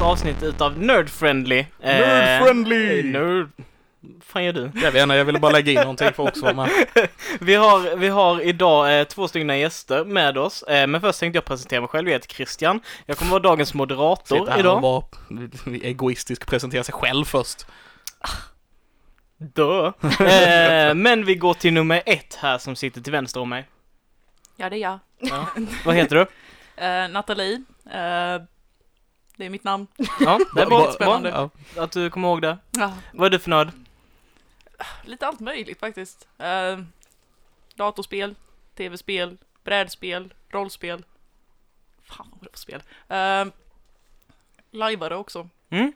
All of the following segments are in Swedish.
veckans avsnitt utav Nerdfriendly. Eh, Nerdfriendly! Nerd... Vad fan gör du? Jag vet inte, jag ville bara lägga in någonting för också vara med. Vi har, vi har idag eh, två stycken gäster med oss. Eh, men först tänkte jag presentera mig själv. Jag heter Christian. Jag kommer vara dagens moderator Sitta här och idag. vara egoistisk presentera sig själv först. Dö. Eh, men vi går till nummer ett här som sitter till vänster om mig. Ja, det är jag. Ja. Vad heter du? Eh, Nathalie. Eh, det är mitt namn. Ja, det är bra. Bara- spännande. bra Ja. att du kommer ihåg det. Ja, Vad är du för nörd? lite allt möjligt faktiskt. Eh, datorspel, tv-spel, brädspel, rollspel. Fan vad var det för spel? Uh, Lajvare också. Mm?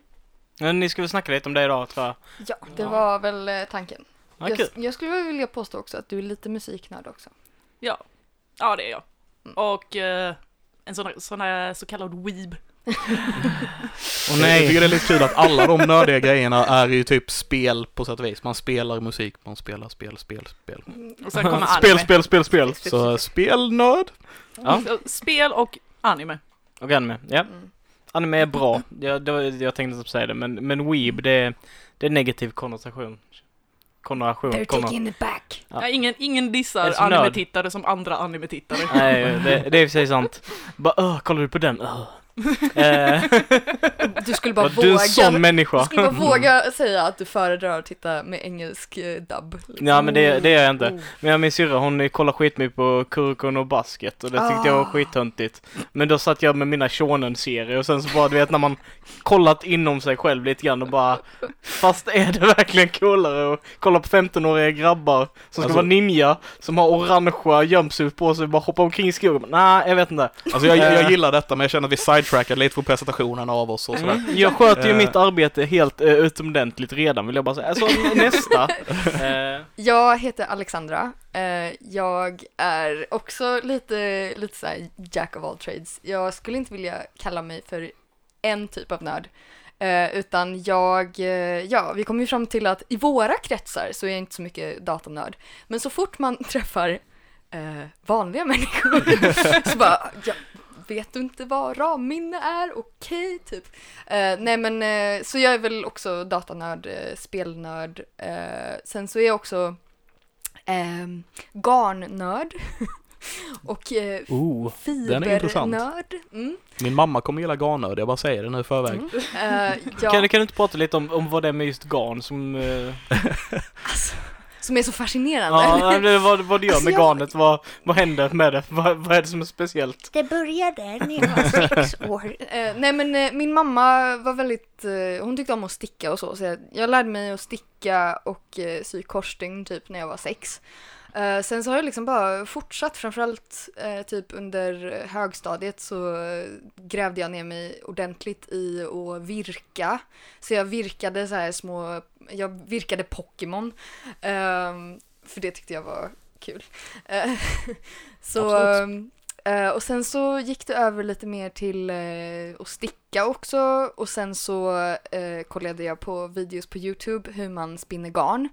Ni ska väl snacka lite om det idag tror jag. Ja, det Ja. var väl eh, tanken. Ja, jag, jag skulle vilja påstå också att du är lite musiknörd också. Ja, ja det är jag. Mm. Och eh, en sån, sån här så kallad weeb. Jag nej. tycker det är lite kul att alla de nördiga grejerna är ju typ spel på sätt och vis. Man spelar musik, man spelar spel, spel, spel. Och sen kommer Spel, spel, spel, spel. Så spelnörd. Ja. Spel och anime. Och anime, ja. Mm. Anime är bra. Jag, det var, jag tänkte inte säga det, men, men weeb det är, det är negativ konnotation. Konnotation. They're Konno- taking it back. Ja. Ja, ingen, ingen Jag dissar anime-tittare som andra anime-tittare. Nej, det, det är i och för sig sant. Bara, öh, kollar du på den? Öh. Eh, Du skulle bara du våga. sån Du människa? skulle bara våga säga att du föredrar att titta med engelsk eh, dubb. Ja men det, det gör jag inte. Oh. Men jag min syrra hon kollar skitmycket på Kurkon och Basket och det tyckte jag var Ah. skittöntigt. Men då satt jag med mina shonen-serier och sen så bara du vet när man kollat inom sig själv lite grann och bara Fast är det verkligen coolare att kolla på 15-åriga grabbar som ska Alltså- vara ninja, som har orangea jumpsuit på sig och bara hoppa omkring i skogen? Nej, jag vet inte. Alltså jag, Eh. jag gillar detta men jag känner att vi sidetrackade lite på presentationen av oss och sådär. Jag sköter ju Eh. mitt arbete helt uh, utomordentligt redan vill jag bara säga. Alltså nästa. Eh, Jag heter Alexandra. Eh, Jag är också lite, lite så här jack of all trades. Jag skulle inte vilja kalla mig för en typ av nörd. Eh, utan jag, eh, ja, vi kom ju fram till att i våra kretsar så är jag inte så mycket datanörd. Men så fort man träffar eh, vanliga människor så bara, ja, vet du inte vad ramminne är? Okej, typ. Eh, nej men, eh, så jag är väl också datanörd, eh, spelnörd. Eh, sen så är jag också eh, garnnörd. Och eh, Oh, fibernörd. Mm. Min mamma kommer gilla garnnörd, jag bara säger det nu i förväg. Mm. Eh, ja, kan, kan du inte prata lite om, om vad det är med just garn som... eh, alltså, som är så fascinerande. Ja, det, vad, vad du gör Alltså, med jag- garnet, vad, vad händer med det? Vad, vad är det som är speciellt? Det började när jag var sex år. Eh, nej men eh, min mamma var väldigt, eh, hon tyckte om att sticka och så, så jag, jag lärde mig att sticka och sy korsstygn typ när jag var sex. Eh, sen så har jag liksom bara fortsatt, framförallt eh, typ under högstadiet så grävde jag ner mig ordentligt i att virka. Så jag virkade så här små, jag virkade Pokémon. ehm, för det tyckte jag var kul. Eh, så, eh, och sen så gick det över lite mer till eh, att sticka också och sen så kollade jag på videos på Youtube hur man spinner garn.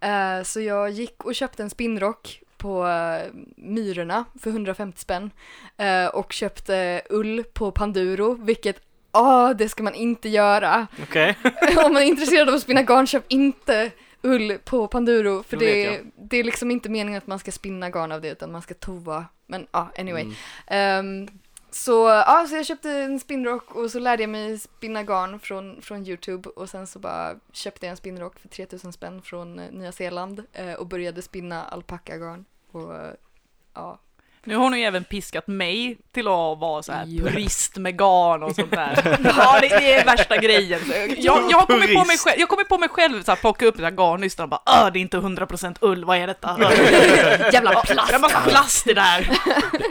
Eh, så jag gick och köpte en spinnrock på eh, Myrorna för 150 spänn eh, och köpte ull på Panduro, vilket Ah, det ska man inte göra. Okej? Om man är intresserad av att spinna garn, köp inte ull på Panduro. För Det det, är liksom inte meningen att man ska spinna garn av det, utan man ska tova. Men ja, ah, anyway. Mm. Ehm, så, ja, så jag köpte en spinnrock och så lärde jag mig spinna garn från, från Youtube och sen så bara köpte jag en spinnrock för 3000 spänn från eh, Nya Zeeland eh, och började spinna alpackagarn. Och ja, nu har hon ju även piskat mig till att vara så här purist med garn och sånt där. Ja, det, det är värsta grejen. Jag, jag har kommit på mig själv, jag kommer på mig själv så här, plocka upp den här garnnystan och bara Åh, det är inte 100% ull, vad är detta? jävla Det är plast! massa plast i det där.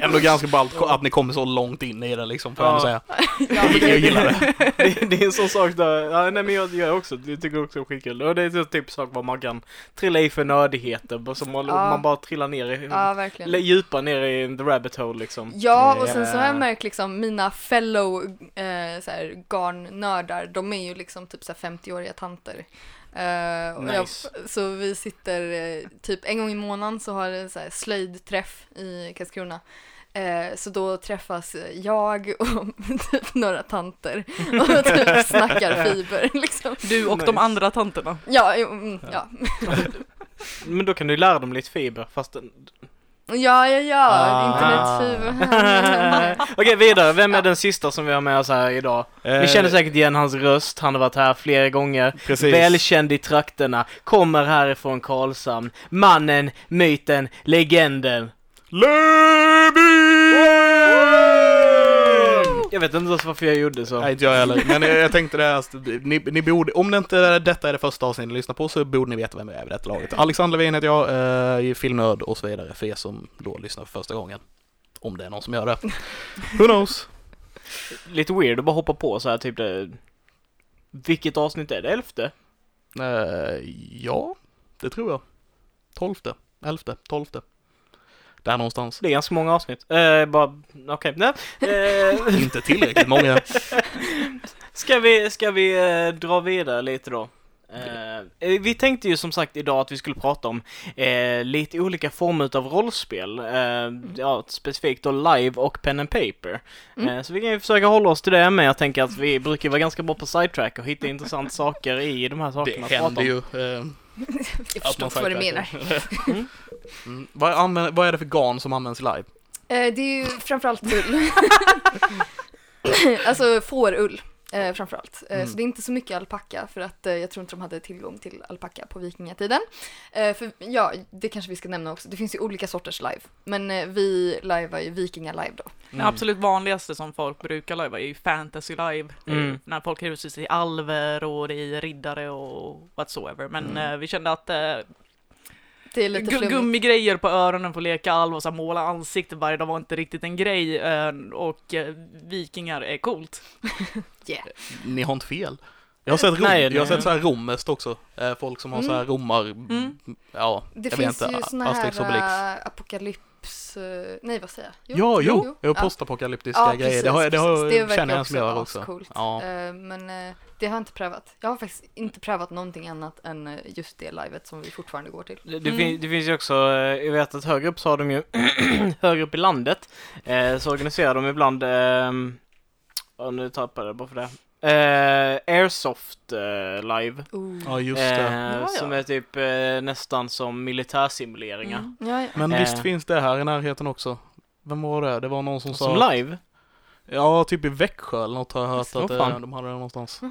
Ändå ganska ballt att ni kommer så långt in i det liksom, får jag säga. Ja, Jag gillar det. Det, det är en sån sak där, ja, nej men jag gör också, jag tycker också det är skitkul. Och det är typ sak vad man kan trilla i för nördigheter, som man, Ja. man bara trillar ner i, ja, verkligen. djupa ner i the rabbit hole liksom. Ja, och sen så har jag märkt liksom mina fellow eh, så här, garnnördar, de är ju liksom typ så här 50-åriga tanter. Eh, och jag, Nice. så vi sitter eh, typ en gång i månaden så har det så här slöjdträff i Karlskrona. Eh, så då träffas jag och typ några tanter och typ snackar fiber liksom. Du och de Nice. andra tanterna. Ja, mm, ja. Men då kan du lära dem lite fiber fast... Ja, ja, ja, Ah. internetfiber. Okej, vidare. Vem är den sista som vi har med oss här idag? Ni känner säkert igen hans röst, han har varit här flera gånger. Precis. Välkänd i trakterna, kommer härifrån Karlshamn. Mannen, myten, legenden. Levin! Jag vet inte ens varför jag gjorde så. Nej, inte jag heller. Men jag, jag tänkte det här, att ni, ni borde, om det inte detta är det första avsnittet ni lyssnar på så borde ni veta vem jag är vid detta laget. Alexander Levin heter jag, eh, filmnörd och så vidare för er som då lyssnar för första gången. Om det är någon som gör det. Who knows? Lite weird att bara hoppa på så här typ det... Vilket avsnitt är det? Elfte? Eh, ja, det tror jag. Tolfte, elfte, tolfte. Där någonstans. Det är ganska många avsnitt. Eh, bara, okej, nej. Eh, Inte tillräckligt många. ska vi, ska vi eh, dra vidare lite då? Eh, vi tänkte ju som sagt idag att vi skulle prata om eh, lite olika former av rollspel. Eh, ja, specifikt då live och pen and paper. Mm. Eh, så vi kan ju försöka hålla oss till det, men jag tänker att vi brukar vara ganska bra på sidetrack och hitta intressanta saker i de här Det sakerna. prata händer om. ju. Jag förstår vad du menar. sidetrackar. mm. vad, använder, vad är det för garn som används live? Eh, det är ju framförallt ull. alltså fårull. Eh, framförallt. Eh, Mm. Så det är inte så mycket alpacka för att eh, jag tror inte de hade tillgång till alpacka på vikingatiden. Eh, för ja, det kanske vi ska nämna också. Det finns ju olika sorters live. Men eh, vi livear ju vikinga live då. Det absolut vanligaste som folk brukar live är ju fantasy live. Mm. När folk utser sig till alver och det är riddare och whatsoever. Men Mm. eh, vi kände att eh, Det är lite flummigt. gummigrejer på öronen för att leka alv och så här, måla ansiktet varje dag var inte riktigt en grej. eh, och eh, vikingar är coolt. Ni har inte fel. Jag har sett, rom, Nej, jag har nej. sett så här romest också. Eh, folk som har så här romar, Mm. ja, Det jag finns vet ju inte, såna Asterix och Obelix. här äh, apokalyps... eh, nej, vad säger jag? Ja, jo, jo, Ja. postapokalyptiska Ja, grejer. precis, det har, det har. Det känner jag en som gör också. ascoolt. Ja. Eh, men eh, det har jag inte prövat. Jag har faktiskt inte prövat någonting annat än just det livet som vi fortfarande går till. Det, det, Mm. fin- det finns ju också, jag vet att högre upp så har de ju, högre upp i landet, så organiserar de ibland, eh, ja, nu tappade jag bara för det, eh, Airsoft eh, live. ja, just det. Eh, Ja, ja. Som är typ nästan som militärsimuleringar. Mm. Ja, ja. Men visst finns det här i närheten också. Vem var det? Det var någon som, Som sa... live. Ja, typ i Växjö eller något har jag hört Åh, att de hade det någonstans.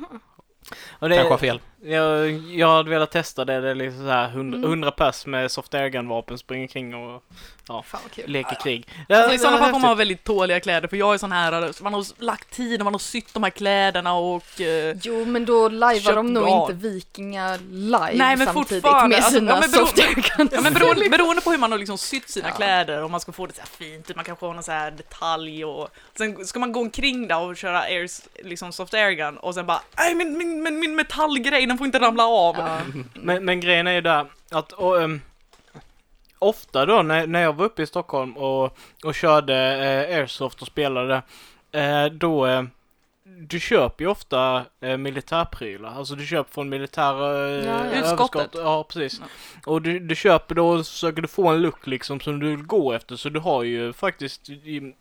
Och det, Kanske har fel. Jag, jag hade velat testa det, det är liksom så här 100, Mm. 100 pers med soft airgun-vapen springer kring och Fan vad kul. leker krig. Alltså, det I sådana fall får man ha väldigt tåliga kläder för jag är sån här, man har lagt tid och man har sytt de här kläderna och eh, Jo, men då lajvar de nog garn. inte vikingar live Nej, men samtidigt fortfarande, med alltså, sina ja, men bero- softwareguns. Ja men beroende, beroende på hur man har liksom sytt sina Ja. kläder och man ska få det så här fint, man kanske har någon så här detalj och sen ska man gå omkring där och köra airs, liksom soft airgun och sen bara nej min, min, min, min metallgrej den får inte ramla av. Ja. Men, men grejen är ju där att och, ehm, ofta då när, när jag var uppe i Stockholm och, och körde eh, Airsoft och spelade eh, då eh, du köper ju ofta eh, militärprylar, alltså du köper från militära eh, Ja, ja. Överskott. Ja, precis. Ja. Och du, du köper då och så försöker du få en look liksom som du vill gå efter, så du har ju faktiskt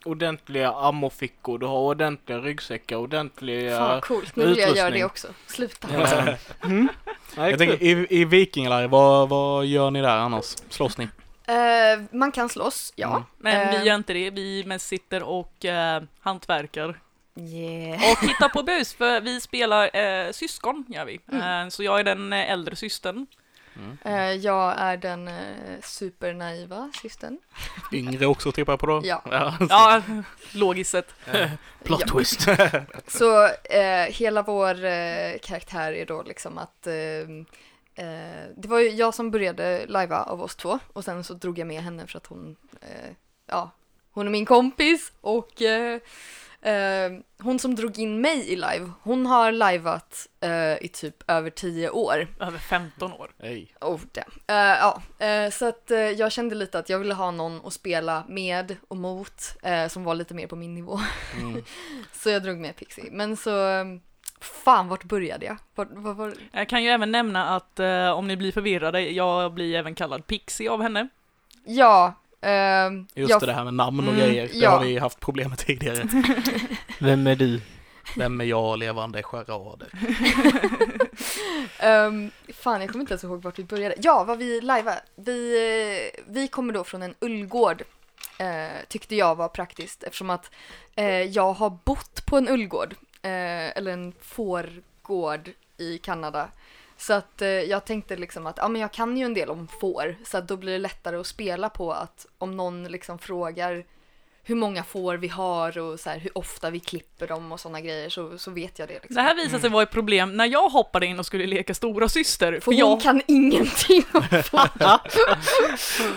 ordentliga ammofickor, du har ordentliga ryggsäckar, ordentliga... Fan coolt, nu vill jag göra det också. Sluta. Ja. Mm. Ja, Jag tänker, i, i Vikingalive, vad, vad gör ni där annars? Slåss ni? Eh, man kan slåss, ja. Mm. Men Eh. vi gör inte det, vi mest sitter och eh, hantverkar. Yeah. Och hittar på bus, för vi spelar eh, syskon, gör vi. Mm. Eh, så jag är den eh, äldre systern. Eh, jag är den eh, supernaiva systern. Yngre också tippar jag på då? Ja. Ja, logiskt sett. Plot Ja. twist. Så eh, hela vår eh, karaktär är då liksom att eh, eh, det var ju jag som började lajva av oss två och sen så drog jag med henne för att hon, eh, ja, hon är min kompis och eh, hon som drog in mig i live, hon har lajvat eh, i typ över tio år. Över 15 år. Hej. Oh, damn. Eh, ja, eh, så att jag kände lite att jag ville ha någon att spela med och mot som var lite mer på min nivå. Mm. Så jag drog med Pixie. Men så, fan vart började jag? Vart, var, var, Jag kan ju även nämna att om ni blir förvirrade, jag blir även kallad Pixie av henne. ja, Ehm, Just jag- det, det här med namn och Mm, grejer. Det ja. har vi haft problem med tidigare. Vem är du? Vem är jag, levande charader? Ehm, fan, jag kommer inte ens ihåg vart vi började. Ja, vad vi lajvade. Vi, vi kommer då från en ullgård. Eh, tyckte jag var praktiskt eftersom att eh, jag har bott på en ullgård. Eh, eller en fårgård i Kanada. Så att eh, jag tänkte liksom att ja, men jag kan ju en del om får. Så att då blir det lättare att spela på att om någon liksom frågar hur många får vi har och så här, hur ofta vi klipper dem och sådana grejer så, så vet jag det. Liksom. Det här visade sig vara ett problem när jag hoppade in och skulle leka stora syster. För För hon jag, kan ingenting om.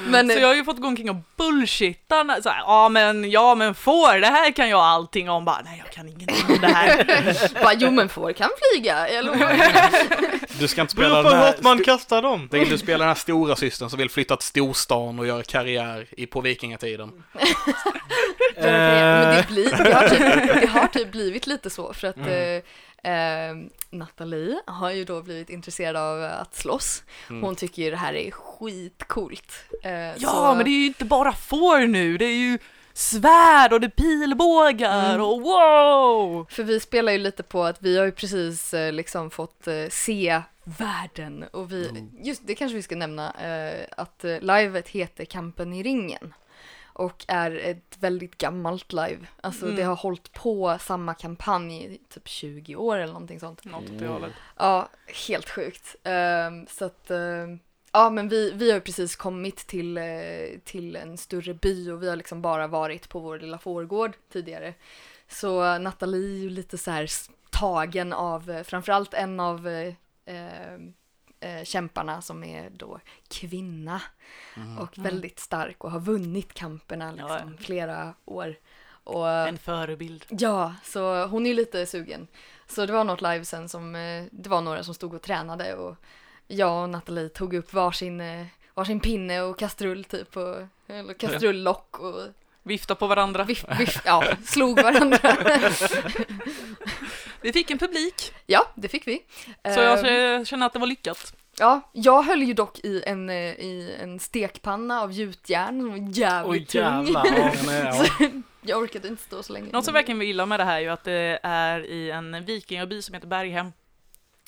Men så jag har ju fått gå omkring och bullshitta. Så här, ja men, ja men får, det här kan jag allting om. Bara, nej jag kan ingenting om det här. bara, jo men får kan flyga, jag lovar. Du ska inte spela den hur här... man kastar dem. Tänk, Du spelar den här stora systern som vill flytta till storstan och göra karriär i, på vikingatiden. Men det, blir, det, har typ, det har typ blivit lite så för att eh, eh, Nathalie har ju då blivit intresserad av att slåss. Mm. Hon tycker ju det här är skitcoolt. Eh, Ja så- men det är ju inte bara får nu, det är ju svärd och det är pilbågar Mm. och wow! För vi spelar ju lite på att vi har ju precis eh, liksom fått eh, se världen och vi, Mm. just det kanske vi ska nämna, att livet heter Kampen i ringen. Och är ett väldigt gammalt live. Alltså Mm. det har hållit på samma kampanj i typ 20 år eller någonting sånt. Något åt det hållet. Ja, helt sjukt. Ehm, så att, ehm, ja men vi, vi har precis kommit till, eh, till en större by och vi har liksom bara varit på vår lilla fårgård tidigare. Så Nathalie är ju lite så här tagen av eh, framförallt en av eh, ehm, eh, kämparna som är då kvinna Mm. och väldigt stark och har vunnit kamperna liksom Ja, flera år. Och, En förebild. Ja, så hon är ju lite sugen. Så det var något live sen som, eh, det var några som stod och tränade och jag och Nathalie tog upp varsin, eh, varsin pinne och kastrull typ, och, eller kastrullock och Vifta på varandra. viff, viff, ja, slog varandra. Vi fick en publik, ja, det fick vi. så jag Ehm, känner att det var lyckat. Ja, jag höll ju dock i en, eh, i en stekpanna av gjutjärn som var Oj jävligt tung. jävlar. Ja, men, ja. Så jag orkade inte stå så länge. Något som verkligen vill illa med det här är ju att det är i en vikingaby som heter Berghem.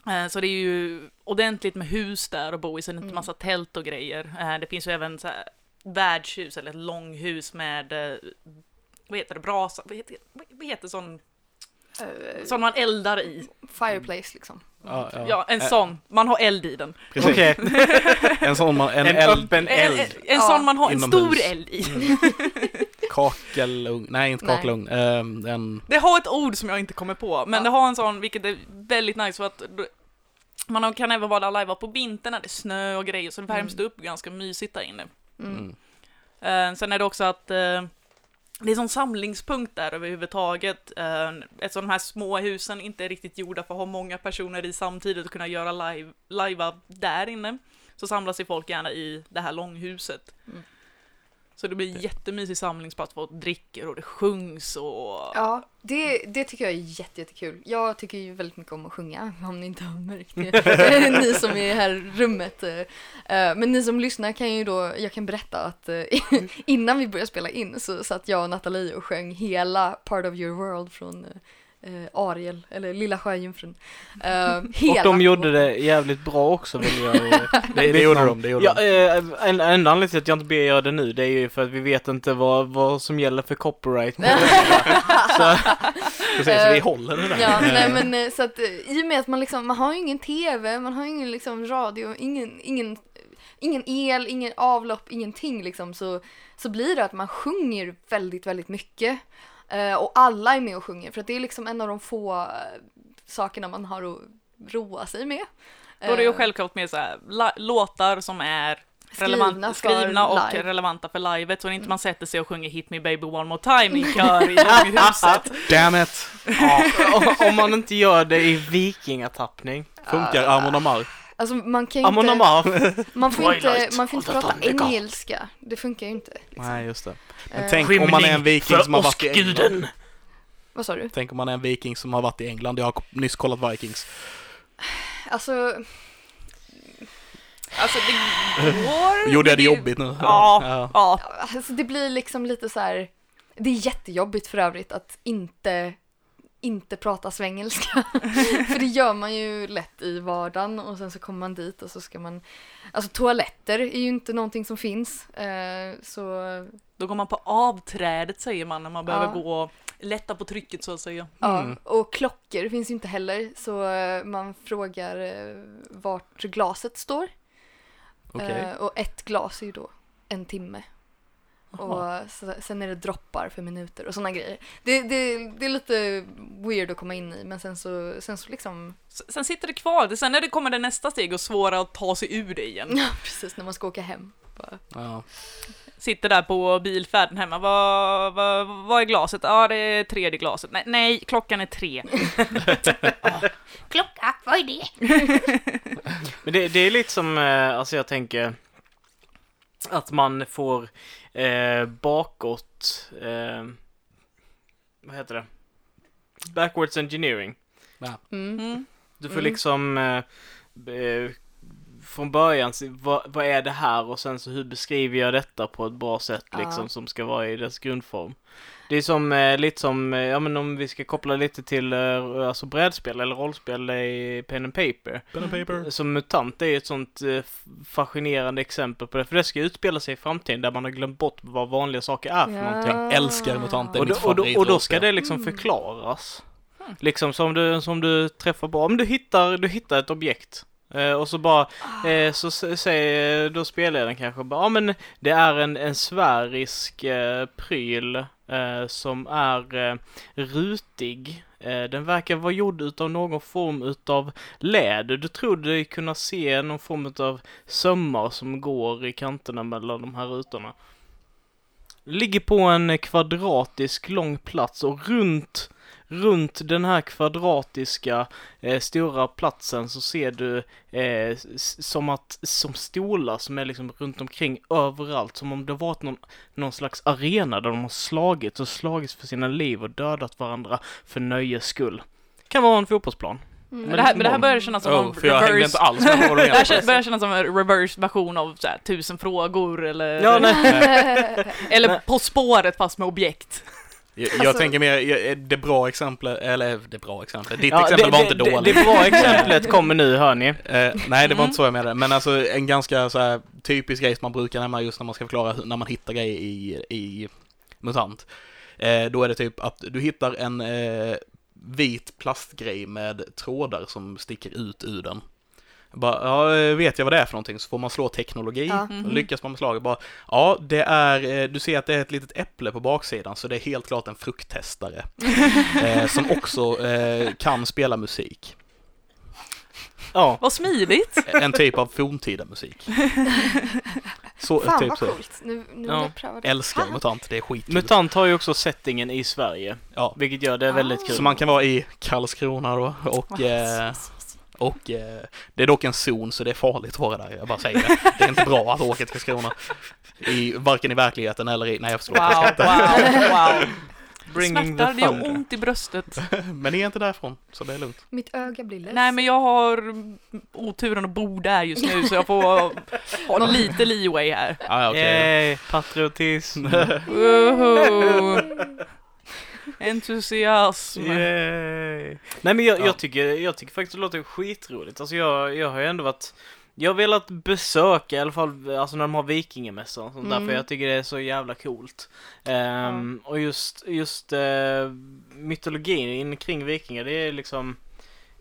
Eh, Så det är ju ordentligt med hus där och bo i, så det är inte massa tält och grejer. Eh, Det finns ju även så här värdshus eller ett långhus med, vad heter det, brasa, vad heter, vad heter sån, Eh, sån man eldar i? Fireplace liksom. Ja, ja. Ja, en sån, man har eld i den. Precis. Okej, En sån man, en, en eld, öppen En, eld. en, en Ja, sån man har en stor eld i. kakelugn, nej inte kakelugn, ehm, en, Det har ett ord som jag inte kommer på, men Ja. det har en sån, vilket är väldigt nice för att man kan även vara live på vintern när det är snö och grejer, så det värms Mm. det upp ganska mysigt där inne. Mm. mm. Eh, sen är det också att eh, det är en sån samlingspunkt där överhuvudtaget. Eh, eftersom de här små husen inte är riktigt gjorda för att ha många personer i samtidigt och kunna göra live, live där inne, så samlas ju folk gärna i det här långhuset. Mm. Så det blir en jättemysig samlingsplats, folk dricker och det sjungs och... Ja, det, det tycker jag är jätte, jättekul. Jag tycker ju väldigt mycket om att sjunga, om ni inte har märkt det. ni som är här i rummet. eh. Eh, Men ni som lyssnar kan ju då, jag kan berätta att eh, innan vi började spela in så satt jag och Nathalie och sjöng hela Part of your world från eh, Ariel, eller Lilla Sjöjungfrun. Eh, Och de gjorde det jävligt bra också vill jag ju det, det gjorde de, det gjorde Ja, de. eh, en enda anledningen till att jag inte ber göra det nu, det är ju för att vi vet inte vad, vad som gäller för copyright. så, Precis, eh, vi håller det där. Ja, nej men eh, så att eh, i och med att man liksom, man har ju ingen TV, man har ju ingen liksom radio, ingen, ingen, ingen el, ingen avlopp, ingenting liksom så, så blir det att man sjunger väldigt, väldigt mycket. Eh, och alla är med och sjunger för att det är liksom en av de få eh, sakerna man har att roa sig med. Då är det ju Eh, självklart med så här, låtar som är Skrivna skrivna och live. relevanta för livet, så inte man sätter sig och sjunger Hit Me Baby One More Time i kör i långhuset. Damn it! ja, om- man inte gör det i vikingatappning. Funkar Amon Amar? Alltså man kan ju inte, man får inte, man får inte prata engelska. Det funkar ju inte. Liksom. Nej, just det. Men Eh, tänk om man är en viking som har varit i England. Vad sa du? Tänk om man är en viking som har varit i England. Jag har nyss kollat Vikings. Alltså, Alltså det går. Gjorde jag det jobbigt nu? Ja. ja. Ja. Alltså det blir liksom lite så här. Det är jättejobbigt för övrigt att inte inte prata svengelska. för det gör man ju lätt i vardagen och sen så kommer man dit och så ska man Alltså toaletter är ju inte någonting som finns. Eh, så Då går man på avträdet säger man när man behöver Ja. gå och lätta på trycket så att säga. ja, Mm. och klockor finns ju inte heller så eh, man frågar eh, vart glaset står. Okej. Eh, och ett glas är ju då en timme. Och så, sen är det droppar för minuter och sådana grejer. Det, det, det är lite weird att komma in i men sen så, sen så liksom, Sen sitter det kvar, sen när det kommer det nästa steg och svårare att ta sig ur det igen. ja precis när man ska åka hem. Bara, Ja. Sitter där på bilfärden hemma, vad, vad, vad är glaset? Ja, det är tredje glaset. Nej, nej klockan är tre. Klocka, vad är det? Men det, det är lite som, eh, alltså jag tänker att man får eh, bakåt, eh, vad heter det? Backwards engineering. mm. Mm. Du får Mm. liksom eh, eh, från början se vad, vad är det här och sen så hur beskriver jag detta på ett bra sätt liksom Ja. som ska vara i dess grundform. Det är som, eh, lite som, eh, ja men om vi ska koppla lite till eh, alltså brädspel eller rollspel i pen and paper. Pen and paper. Som MUTANT är ju ett sånt eh, fascinerande exempel på det, för det ska utspela sig i framtiden där man har glömt bort vad vanliga saker är för Ja. någonting. Jag älskar MUTANT, det är Och då, mitt och, då, och då ska det liksom Mm. förklaras. Liksom som du, som du träffar på, om du hittar, du hittar ett objekt. Eh, och så bara, eh, så säger då spelledaren kanske bara, ja men det är en, en sfärisk pryl eh, som är eh, rutig. Eh, den verkar vara gjord utav någon form utav läder. Du tror dig kunna se någon form utav sömmar som går i kanterna mellan de här rutorna. Ligger på en kvadratisk lång plats och runt Runt den här kvadratiska eh, stora platsen så ser du eh, som att, som stolar som är liksom runt omkring överallt. Som om det varit någon, någon slags arena där de har slagits och slagits för sina liv och dödat varandra för nöjes skull. Kan vara en fotbollsplan. Mm. Men det här, men det här börjar kännas som Oh, en reverse... inte alls med vad du Det här börjar kännas som en reverse version av så här, tusen frågor eller, Ja, nej. eller På spåret fast med objekt. Jag, jag Alltså- tänker mer, det bra exemplet, eller det bra exemplet, ditt Ja, exempel det, var det, inte det, dåligt. det bra exemplet kommer nu, hör ni. Eh, nej, det var Mm. inte så jag menade. Men alltså en ganska så här, typisk grej som man brukar nämna just när man ska förklara när man hittar grejer i, i MUTANT. Eh, då är det typ att du hittar en eh, vit plastgrej med trådar som sticker ut ur den. Bara, ja, eh, vet jag vad det är för någonting? Så får man slå teknologi. Ja. Mhm. Och lyckas man med slaget bara, ja, det är, eh, du ser att det är ett litet äpple på baksidan, så det är helt klart en frukttestare. eh, som också eh, kan spela musik. Ja. Vad smidigt! En typ av forntida musik. Så, Fan typ vad så. coolt. Nu, nu Ja. vill jag pröva det. Älskar Fan. MUTANT, det är skitkul. MUTANT har ju också settingen i Sverige, Ja. vilket gör det väldigt Ah. kul. Så man kan vara i Karlskrona då, och, eh, och eh, det är dock en zon så det är farligt att vara där, jag bara säger det. Det är inte bra att åka till Karlskrona. I, varken i verkligheten eller i, nej jag förstår Wow, inte. wow, wow. Bringing Smärtar, the det gör ont i bröstet. Men ni är inte därifrån, så det är lugnt. Mitt öga blir less. Nej men jag har oturen att bo där just nu så jag får ha lite leeway här. Ja, ja, okej. Yay, patriotism. Entusiasm. Yay. Nej men jag, Ja. jag, tycker, jag tycker faktiskt det låter skitroligt. Alltså jag, jag har ju ändå varit jag har velat besöka i alla fall, alltså när de har vikingamässor och sånt där, Mm. för jag tycker det är så jävla coolt. Ehm, Och just, just uh, mytologin in kring vikingar, det är liksom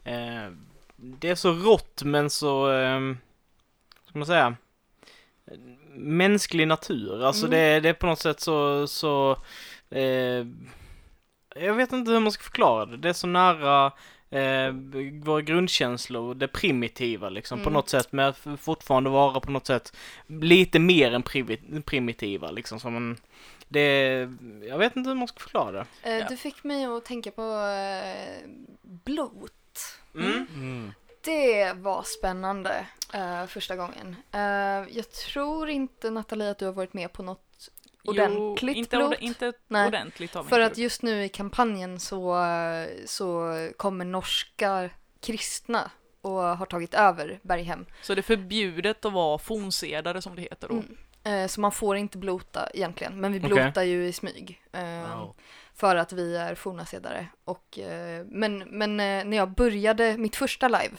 eh, Det är så rått men så, um, ska man säga, mänsklig natur. Alltså Mm. det, det är på något sätt så, så eh, jag vet inte hur man ska förklara det. Det är så nära eh, våra grundkänslor, det primitiva liksom på Mm. något sätt, men fortfarande vara på något sätt lite mer än primi- primitiva liksom. Som en, det, jag vet inte hur man ska förklara det. Eh, Ja. Du fick mig att tänka på eh, blot. Mm. Mm. Det var spännande eh, första gången. Eh, jag tror inte Nathalie att du har varit med på något ordentligt jo, inte, blot. orde- inte Nej. ordentligt har vi För inte att just nu i kampanjen så, så kommer norska kristna och har tagit över Berghem. Så det är förbjudet att vara fonsedare som det heter då? Mm. Eh, Så man får inte blota egentligen, men vi blotar ju i smyg. eh, Wow. För att vi är fornasedare. Och, eh, men men när jag började mitt första live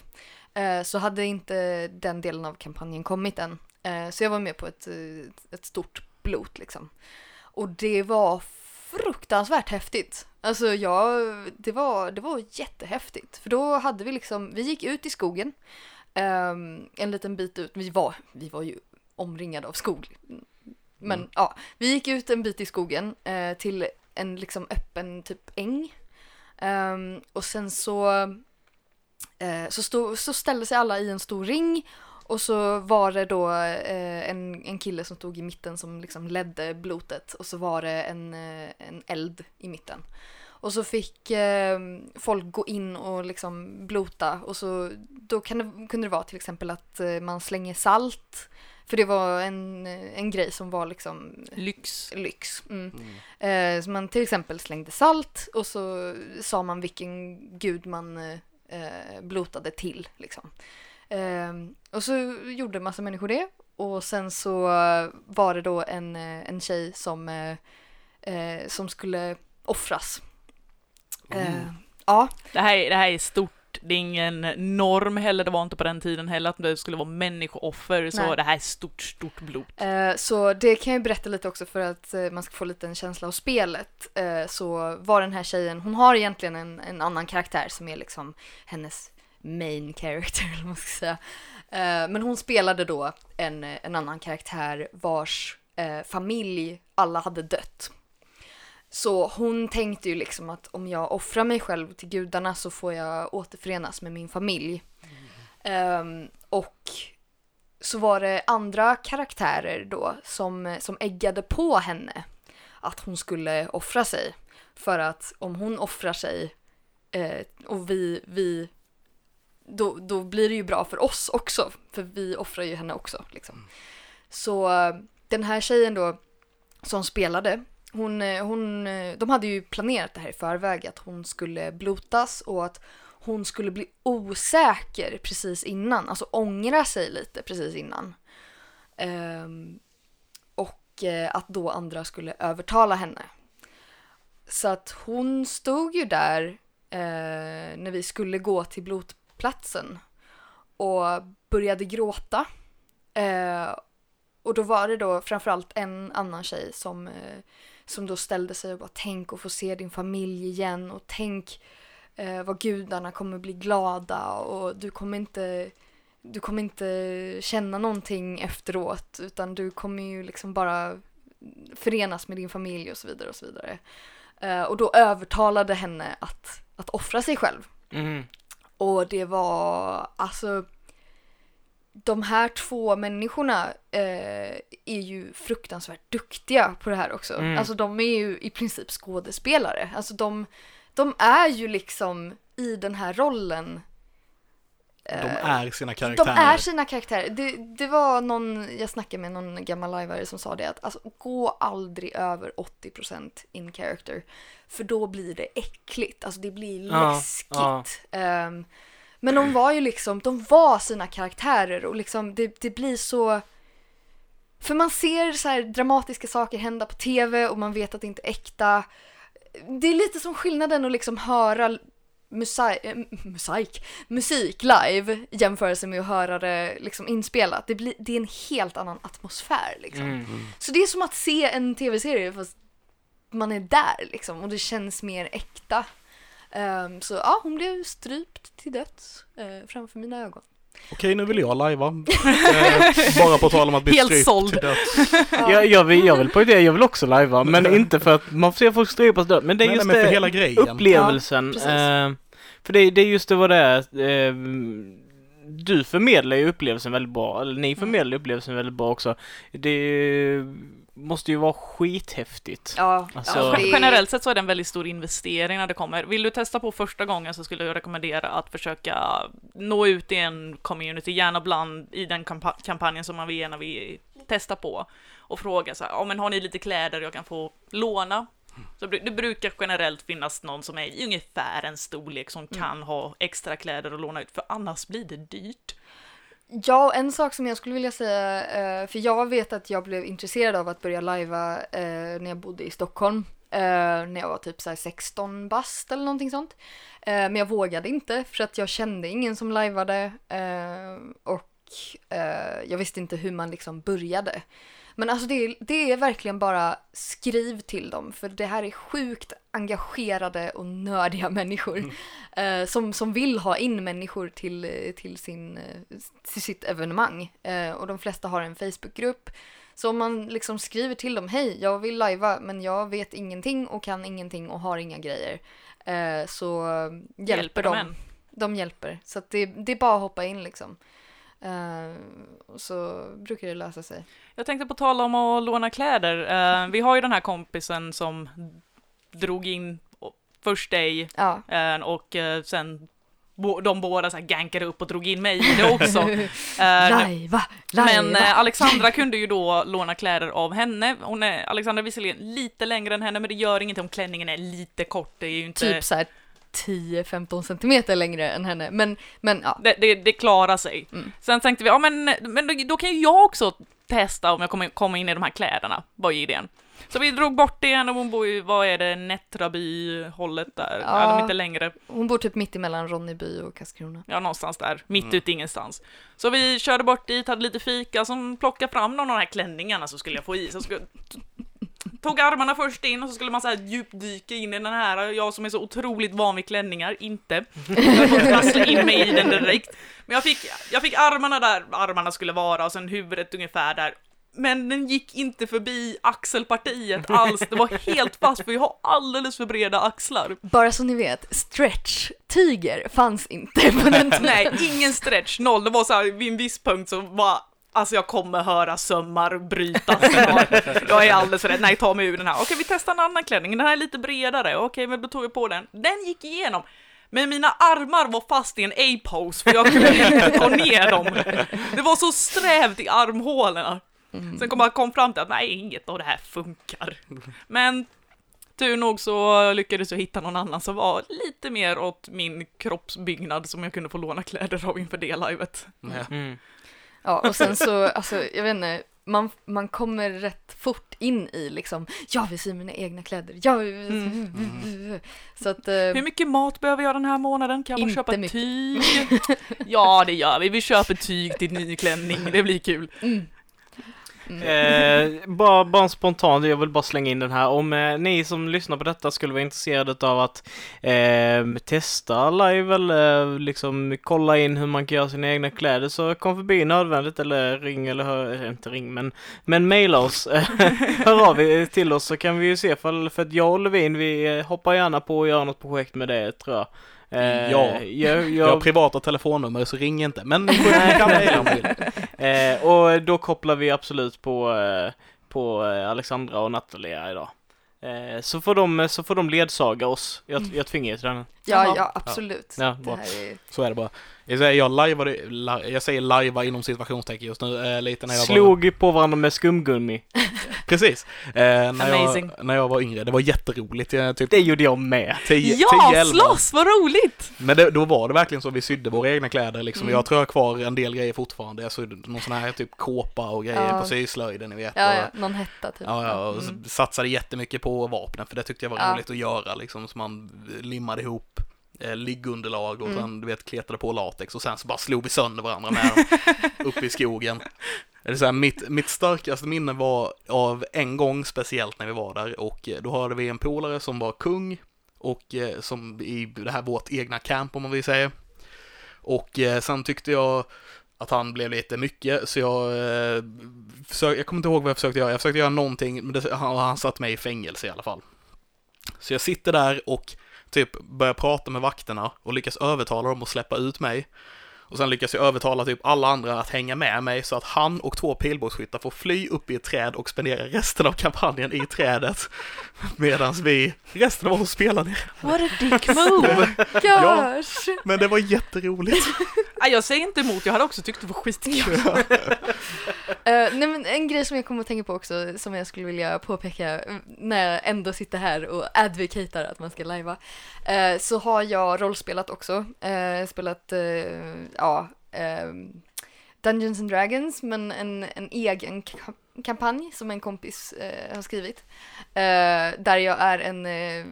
så hade inte den delen av kampanjen kommit än. Så jag var med på ett, ett stort blot liksom. Och det var fruktansvärt häftigt. Alltså jag, det var, det var jättehäftigt. För då hade vi liksom, vi gick ut i skogen. ehm, en liten bit ut, vi var, vi var ju omringade av skog. Men Mm. ja, vi gick ut en bit i skogen eh, till en liksom öppen typ äng. Ehm, och sen så, eh, så, stod, så ställde sig alla i en stor ring och så var det då eh, en, en kille som stod i mitten som liksom ledde blotet och så var det en, eh, en eld i mitten. Och så fick eh, folk gå in och liksom blota och så då kan det, kunde det vara till exempel att eh, man slänger salt. För det var en, en grej som var liksom Lyx. lyx. Mm. Mm. Eh, så man till exempel slängde salt och så sa man vilken gud man eh, eh, blotade till. Liksom. Eh, och så gjorde massa människor det. Och sen så var det då en, eh, en tjej som, eh, eh, som skulle offras. Eh, ja, Det här, är- det här är stort. Det är ingen norm heller, det var inte på den tiden heller att det skulle vara människooffer, så Nej. det här är stort, stort blod. Eh, Så det kan jag berätta lite också för att eh, man ska få lite en känsla av spelet. Eh, Så var den här tjejen, hon har egentligen en, en annan karaktär som är liksom hennes main character, eller vad man ska säga. Eh, men hon spelade då en, en annan karaktär vars eh, familj alla hade dött. Så hon tänkte ju liksom att om jag offrar mig själv till gudarna så får jag återförenas med min familj. Ehm, och så var det andra karaktärer då som, som äggade på henne att hon skulle offra sig. För att om hon offrar sig eh, och vi, vi då, då blir det ju bra för oss också, för vi offrar ju henne också. Liksom. Så eh, den här tjejen då som spelade, hon, eh, hon, eh, de hade ju planerat det här i förväg, att hon skulle blotas och att hon skulle bli osäker precis innan, alltså ångra sig lite precis innan. Ehm, och att då andra skulle övertala henne. Så att hon stod ju där eh, när vi skulle gå till platsen och började gråta. Eh, och då var det då framförallt en annan tjej som, eh, som då ställde sig och bara tänk att få se din familj igen och tänk eh, vad gudarna kommer bli glada och du kommer inte du kommer inte känna någonting efteråt utan du kommer ju liksom bara förenas med din familj och så vidare och så vidare. Eh, och då övertalade henne att, att offra sig själv. Mm. Och det var alltså de här två människorna eh, är ju fruktansvärt duktiga på det här också. Mm. Alltså de är ju i princip skådespelare. Alltså de, de är ju liksom i den här rollen. De eh, är sina de karaktärer. är sina karaktärer. Det, det var någon, jag snackade med någon gammal lajvare som sa det att alltså, gå aldrig över 80% in character. För då blir det äckligt, alltså det blir läskigt. ja. Ehm, men de var ju liksom, de var sina karaktärer och liksom det, det blir så för man ser så här dramatiska saker hända på tv och man vet att det inte är äkta. Det är lite som skillnaden att liksom höra musik, äh, musik, musik live i jämförelse med att höra det liksom inspelat. Det, blir, det är en helt annan atmosfär liksom. Mm. Så det är som att se en tv-serie fast man är där liksom och det känns mer äkta. Ehm, så ja, hon blev strypt till döds eh, framför mina ögon. Okej, nu vill jag lajva. eh, bara på tal om att bli Helt strypt såld. till döds. Jag, jag, vill, jag vill poängtera, jag vill också lajva, men inte för att man får se folk strypas död, men det är Nej, just nej, men det, hela grejen. upplevelsen. Ja, precis. eh, för det, det är just det vad det är. Eh, du förmedlar ju upplevelsen väldigt bra, eller ni förmedlar upplevelsen väldigt bra också. Det måste ju vara skithäftigt. Ja, Alltså- ja, det är- Generellt sett så är det en väldigt stor investering när det kommer. Vill du testa på första gången så skulle jag rekommendera att försöka nå ut i en community, gärna bland i den kampa- kampanjen som man vill gärna vill testa på och fråga så här, ja men har ni lite kläder jag kan få låna? Så det brukar generellt finnas någon som är i ungefär en storlek som kan ha extra kläder att låna ut, för annars blir det dyrt. Ja, en sak som jag skulle vilja säga, eh, för jag vet att jag blev intresserad av att börja lajva eh, när jag bodde i Stockholm. eh, När jag var typ så här 16 bast eller någonting sånt. Men jag vågade inte för att jag kände ingen som lajvade. Och jag visste inte hur man liksom började. Men alltså det är, det är verkligen bara skriv till dem för det här är sjukt engagerade och nördiga människor eh, som, som vill ha in människor till, eh, till, sin, eh, till sitt evenemang. Eh, och de flesta har en Facebookgrupp. Så om man liksom skriver till dem, hej jag vill lajva men jag vet ingenting och kan ingenting och har inga grejer. Eh, så hjälper, Hjälper de. de hjälper. Så att det, det är bara att hoppa in liksom. Eh, så brukar det lösa sig. Jag tänkte på tala om att låna kläder. Eh, vi har ju den här kompisen som drog in först dig Ja. eh, och eh, sen de båda så här gankade upp och drog in mig i det också. Eh, Lajva, lajva. Men eh, Alexandra kunde ju då låna kläder av henne. Hon är, Alexandra är visserligen lite längre än henne, men det gör inget om klänningen är lite kort. Det är ju inte... typ så här 10-15 centimeter längre än henne. Men, men ja. Det, det, det klarar sig. Mm. Sen tänkte vi, ja men, men då, då kan ju jag också testa om jag kommer komma in i de här kläderna, var ju idén. Så vi drog bort det och hon bor ju, vad är det, Nättraby-hållet där? Ja. Ja. de inte längre, Hon bor typ mitt emellan Ronneby och Karlskrona. ja någonstans där, mitt Mm. ute ingenstans. Så vi körde bort dit, hade lite fika, som plockade fram någon av de här klänningarna så skulle jag få i. Så skulle, tog armarna först in och så skulle man så här djupdyka in i den här, jag som är så otroligt van vid klänningar, inte. Jag får trassla in mig i den direkt. Men jag fick, jag fick armarna där armarna skulle vara och sen huvudet ungefär där. Men den gick inte förbi axelpartiet alls, det var helt fast för jag har alldeles för breda axlar. Bara så ni vet, stretch-tyger fanns inte på den tiden. Nej, ingen stretch, noll. Det var så här, vid en viss punkt så var Alltså jag kommer höra sömmar brytas. Jag är alldeles rädd. Nej, ta mig ur den här. Okej, vi testar en annan klänning. Den här är lite bredare. Okej, men då tog jag på den. Den gick igenom. Men mina armar var fast i en A-pose för jag kunde inte ta ner dem. Det var så strävt i armhålorna. Sen kom jag kom fram till att nej, inget av det här funkar. Men tur nog så lyckades jag hitta någon annan som var lite mer åt min kroppsbyggnad som jag kunde få låna kläder av inför det livet. Mm. Ja, och sen så, alltså jag vet inte, man, man kommer rätt fort in i liksom, jag vill sy mina egna kläder, jag vill... Mm. Så att, eh, Hur mycket mat behöver jag den här månaden? Kan jag bara Inte köpa mycket. tyg? Ja, det gör vi. Vi köper tyg till ny klänning. Det blir kul. mm. Eh, bara, bara spontant, jag vill bara slänga in den här. Om eh, ni som lyssnar på detta skulle vara intresserade av att eh, testa live eller liksom kolla in hur man kan göra sina egna kläder så kom förbi nödvändigt eller ring eller hör, eh, inte ring men, men mejla oss. hör av er till oss så kan vi ju se för, för att jag och Levin vi eh, hoppar gärna på att göra något projekt med det tror jag. Eh, Ja. jag, Jag har jag, privata telefonnummer så ring inte. Men ni kan mejla om. Eh, och då kopplar vi absolut på, eh, på eh, Alexandra och Natalia idag. Eh, så, får de, så får de ledsaga oss. Jag, jag tvingar er till den. Ja, ja, absolut. Ja, det bra. här är, Så är det bara. Jag säger, jag lajvade, jag säger lajva inom situationstecken just nu, eh, lite när jag var... Slog på varandra med skumgummi. Precis. Eh, när, Amazing. jag, när jag var yngre, det var jätteroligt. Jag, typ Det gjorde jag med. 10, Ja, 10 11. slåss! Vad roligt! Men det, då var det verkligen så vi sydde våra egna kläder liksom. Mm. Jag tror jag har kvar en del grejer fortfarande. Jag sydde någon sån här typ kåpa och grejer Ja. på syslöjden, ni vet. ja, ja, någon hetta typ. Ja, ja, och Mm. satsade jättemycket på vapnen för det tyckte jag var Ja. roligt att göra liksom. Så man limmade ihop eh, liggunderlag och Mm. sen du vet kletade på latex och sen så bara slog vi sönder varandra med dem uppe i skogen. Det är så här, mitt, mitt starkaste minne var av en gång speciellt när vi var där och eh, då hade vi en polare som var kung och eh, som i det här vårt egna camp om man vill säga. Och eh, sen tyckte jag att han blev lite mycket så jag eh, försök, jag kommer inte ihåg vad jag försökte göra. Jag försökte göra någonting men det, han, han satt mig i fängelse i alla fall. Så jag sitter där och typ börjar prata med vakterna och lyckas övertala dem att släppa ut mig. Och sen lyckas jag övertala typ alla andra att hänga med mig så att han och två pilbågsskyttar får fly upp i ett träd och spendera resten av kampanjen i trädet. Medan vi, resten av oss spelar ner. What a dick move! Gosh! Men det var jätteroligt. Jag säger inte emot, jag hade också tyckt det var skitkul. Eh, nej men en grej som jag kommer att tänka på också som jag skulle vilja påpeka mm, när jag ändå sitter här och advocatar att man ska lajva. eh, så har jag rollspelat också. Uh, spelat, ja, ehm, Dungeons and Dragons men en, en egen ka- kampanj som en kompis eh, har skrivit. Eh, där jag är en eh,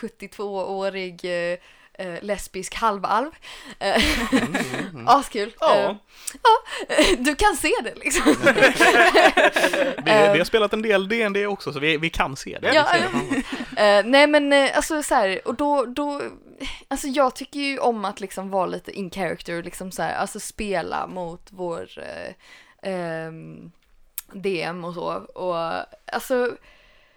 72-årig eh, eh, lesbisk halvalv. Eh, Askul. Ja. Eh, du kan se det liksom. Vi, vi har spelat en del D&D också så vi, vi kan se det. Ja, ja. Eh, nej men eh, alltså så här, och då, då, alltså jag tycker ju om att liksom vara lite in character, liksom så här, alltså spela mot vår eh, eh, DM och så. Och alltså,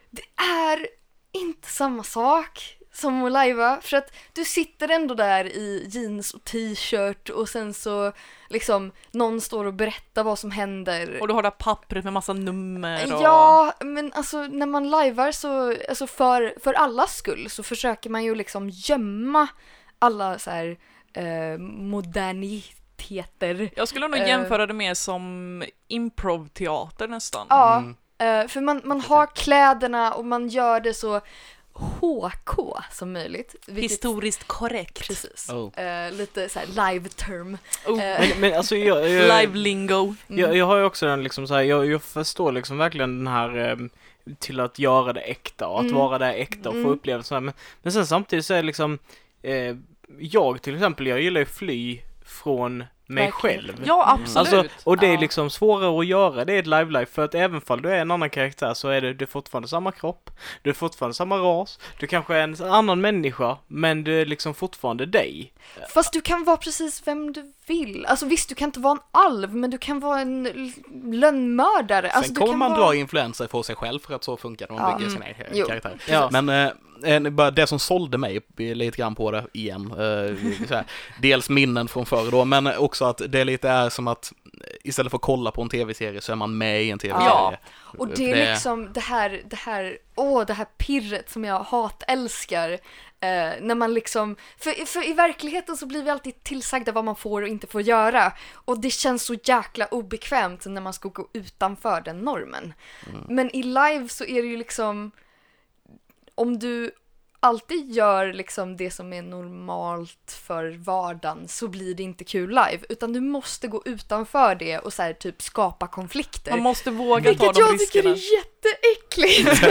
det är inte samma sak som att lajva för att du sitter ändå där i jeans och t-shirt och sen så liksom någon står och berättar vad som händer. Och du har det här pappret med massa nummer och... Ja, men alltså när man lajvar så, alltså för, för allas skull så försöker man ju liksom gömma alla så här eh, moderniteter. Jag skulle nog Eh. jämföra det mer som improv-teater nästan. Ja, Mm. eh, för man, man har kläderna och man gör det så HK som möjligt. vilket- Historiskt korrekt. Precis. Oh. Eh, lite så här live term. Oh, Eh, Men, men alltså jag, jag, Live lingo. jag, jag har ju också den liksom så här, jag, jag förstår liksom verkligen den här ehm, till att göra det äkta och att Mm. vara där äkta och få Mm. upplevelser. Men, men sen samtidigt så är det liksom, eh, jag till exempel, jag gillar ju fly från mig Verkligen. själv. Ja, absolut. Alltså, och det är liksom svårare att göra det i ett live life för att även fall du är en annan karaktär så är det, du är fortfarande samma kropp, du är fortfarande samma ras, du kanske är en annan människa, men du är liksom fortfarande dig. Fast du kan vara precis vem du vill. Alltså visst, du kan inte vara en alv, men du kan vara en lönnmördare. Sen Alltså, du kommer kan man vara... dra influenser på sig själv för att så funkar det när man Ja. bygger Mm. sina Jo. karaktärer. Ja. Men eh, det som sålde mig lite grann på det igen, eh, dels minnen från förr då, men också att det lite är som att istället för att kolla på en tv-serie så är man med i en tv-serie. Ja. Och det är liksom det här, det här, åh, det här pirret som jag hatälskar. Eh, när man liksom, för, för i verkligheten så blir vi alltid tillsagda vad man får och inte får göra. Och det känns så jäkla obekvämt när man ska gå utanför den normen. Men i live så är det ju liksom, om du alltid gör liksom det som är normalt för vardagen så blir det inte kul live. Utan du måste gå utanför det och så här, typ skapa konflikter. Man måste våga ta Vilket de jag tycker riskerna. är jätteäckligt.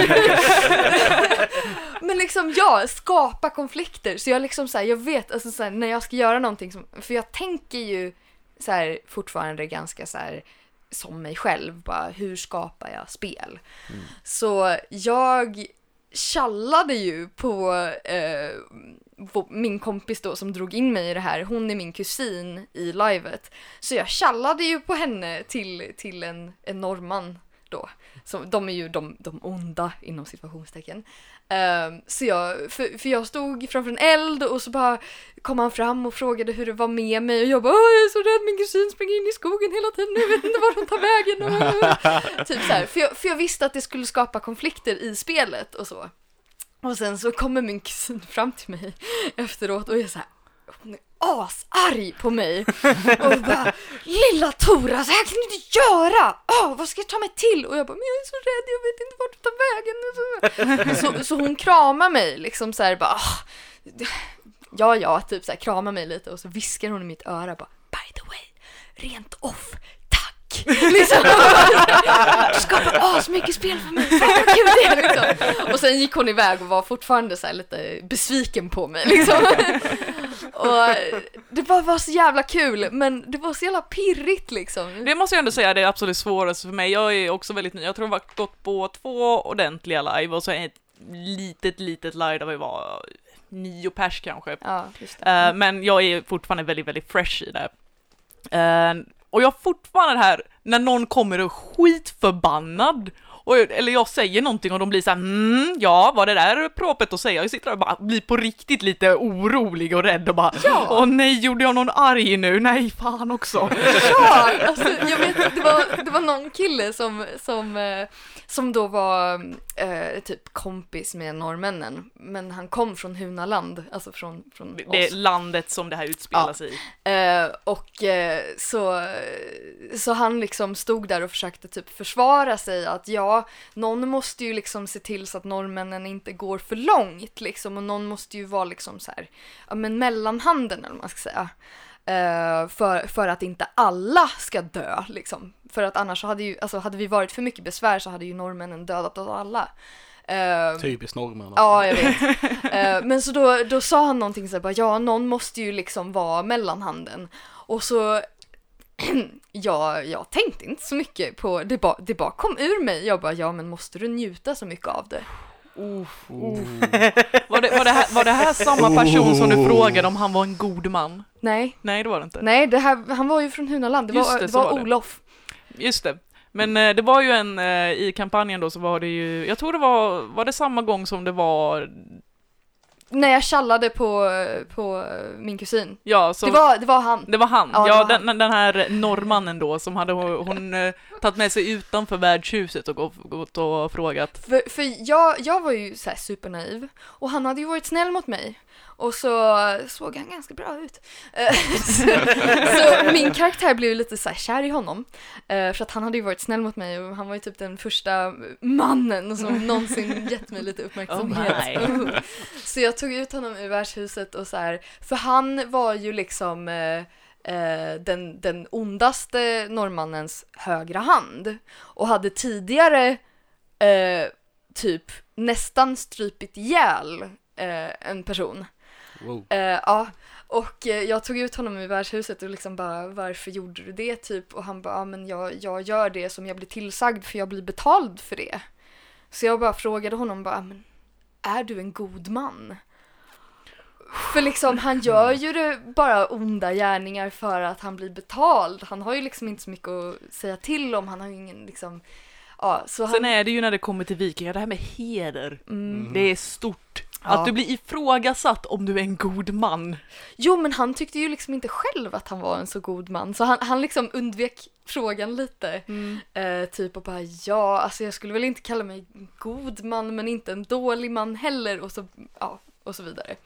Men liksom ja, skapa konflikter. Så jag liksom så här, jag vet alltså så här, när jag ska göra någonting som, för jag tänker ju så här fortfarande ganska så här som mig själv, bara hur skapar jag spel? Så jag tjallade ju på eh, på min kompis då som drog in mig i det här, hon är min kusin i livet. Så jag tjallade ju på henne till, till en, en norrman då. Så de är ju de, de onda inom situationstecken. Ehm, så jag, för, för jag stod framför en eld och så bara kom han fram och frågade hur det var med mig och jag bara jag är så rädd, min kusin springer in i skogen hela tiden, jag vet inte var hon tar vägen. typ så här, för jag, för jag visste att det skulle skapa konflikter i spelet och så. Och sen så kommer min kusin fram till mig efteråt och är så här, asarg på mig och bara Lilla Tora, så här kan du inte göra! Oh, vad ska jag ta mig till? Och jag bara, men jag är så rädd, jag vet inte vart du tar vägen. Så, så hon kramar mig liksom så här bara, oh, ja ja, typ så här kramar mig lite och så viskar hon i mitt öra bara, by the way, rent off, tack! Liksom. Du skapar asmycket spel för mig, fan vad kul det är liksom. Och sen gick hon iväg och var fortfarande så här lite besviken på mig liksom. Och det bara var så jävla kul, men det var så jävla pirrigt liksom. Det måste jag ändå säga är det absolut svåraste för mig. Jag är också väldigt ny. Jag tror jag har gått på två ordentliga live och så ett litet, litet live där vi var nio pers kanske. Ja. Eh, men jag är fortfarande väldigt, väldigt fresh i det. Eh, och jag har fortfarande det här, när någon kommer och är skitförbannad Och, eller jag säger någonting och de blir så här, mm, ja, vad det där propet att säga? Jag sitter där och bara blir på riktigt lite orolig och rädd och bara, åh nej, gjorde jag någon arg nu? Nej, fan också. Ja, alltså, jag vet det var, det var någon kille som, som, eh, som då var eh, typ kompis med norrmännen, men han kom från Hunaland, alltså från, från Det oss. är landet som det här utspelar Ja. sig i. Eh, och eh, så, så han liksom stod där och försökte typ försvara sig att ja, någon måste ju liksom se till så att norrmännen inte går för långt liksom och någon måste ju vara liksom så här, ja men mellanhanden eller vad man ska säga. Eh, för, för att inte alla ska dö liksom. För att annars så hade ju, alltså hade vi varit för mycket besvär så hade ju norrmännen dödat oss alla. Eh, Typiskt norrmän. Ja, jag vet. Eh, men så då, då sa han någonting så här, bara, ja, någon måste ju liksom vara mellanhanden. Och så, ja, jag tänkte inte så mycket på, det bara, det bara kom ur mig. Jag bara, ja men måste du njuta så mycket av det? Oh. Var det, var, det här, var det här samma person som du frågade om han var en god man? Nej, Nej, det var det inte. nej, det här, han var ju från Hunaland, det Just var, det, det, var, var det. Olof. Just det. Men eh, det var ju en, eh, i kampanjen då så var det ju, jag tror det var, var det samma gång som det var, När jag tjallade på, på min kusin. ja, så Det var, det var han. det var han. Ja, Ja, var den, den här norrmannen då som hade hon, hon eh, tagit med sig utanför värdshuset och gått, och frågat. För, för jag, jag var ju så supernaiv och han hade ju varit snäll mot mig. Och så såg han ganska bra ut. Eh, så, så min karaktär blev ju lite så här kär i honom. Eh, För att han hade ju varit snäll mot mig och han var ju typ den första mannen som någonsin gett mig lite uppmärksamhet. Oh så jag tog ut honom ur värdshuset och så här, för han var ju liksom eh, eh, den, den ondaste norrmannens högra hand och hade tidigare eh, typ nästan strypit ihjäl eh, en person. Wow. Eh, ja, och eh, jag tog ut honom ur värdshuset och liksom bara varför gjorde du det typ? Och han bara, ja men jag, jag gör det som jag blir tillsagd för jag blir betald för det. Så jag bara frågade honom bara, men är du en god man? För liksom han gör ju det bara onda gärningar för att han blir betald. Han har ju liksom inte så mycket att säga till om, han har ju ingen liksom, ja så han... Sen är det ju när det kommer till vikingar, det här med heder, Mm. det är stort. Ja. Att du blir ifrågasatt om du är en god man. Jo, men han tyckte ju liksom inte själv att han var en så god man, så han, han liksom undvek frågan lite. Eh, typ och bara ja, alltså jag skulle väl inte kalla mig god man, men inte en dålig man heller och så, ja, och så vidare.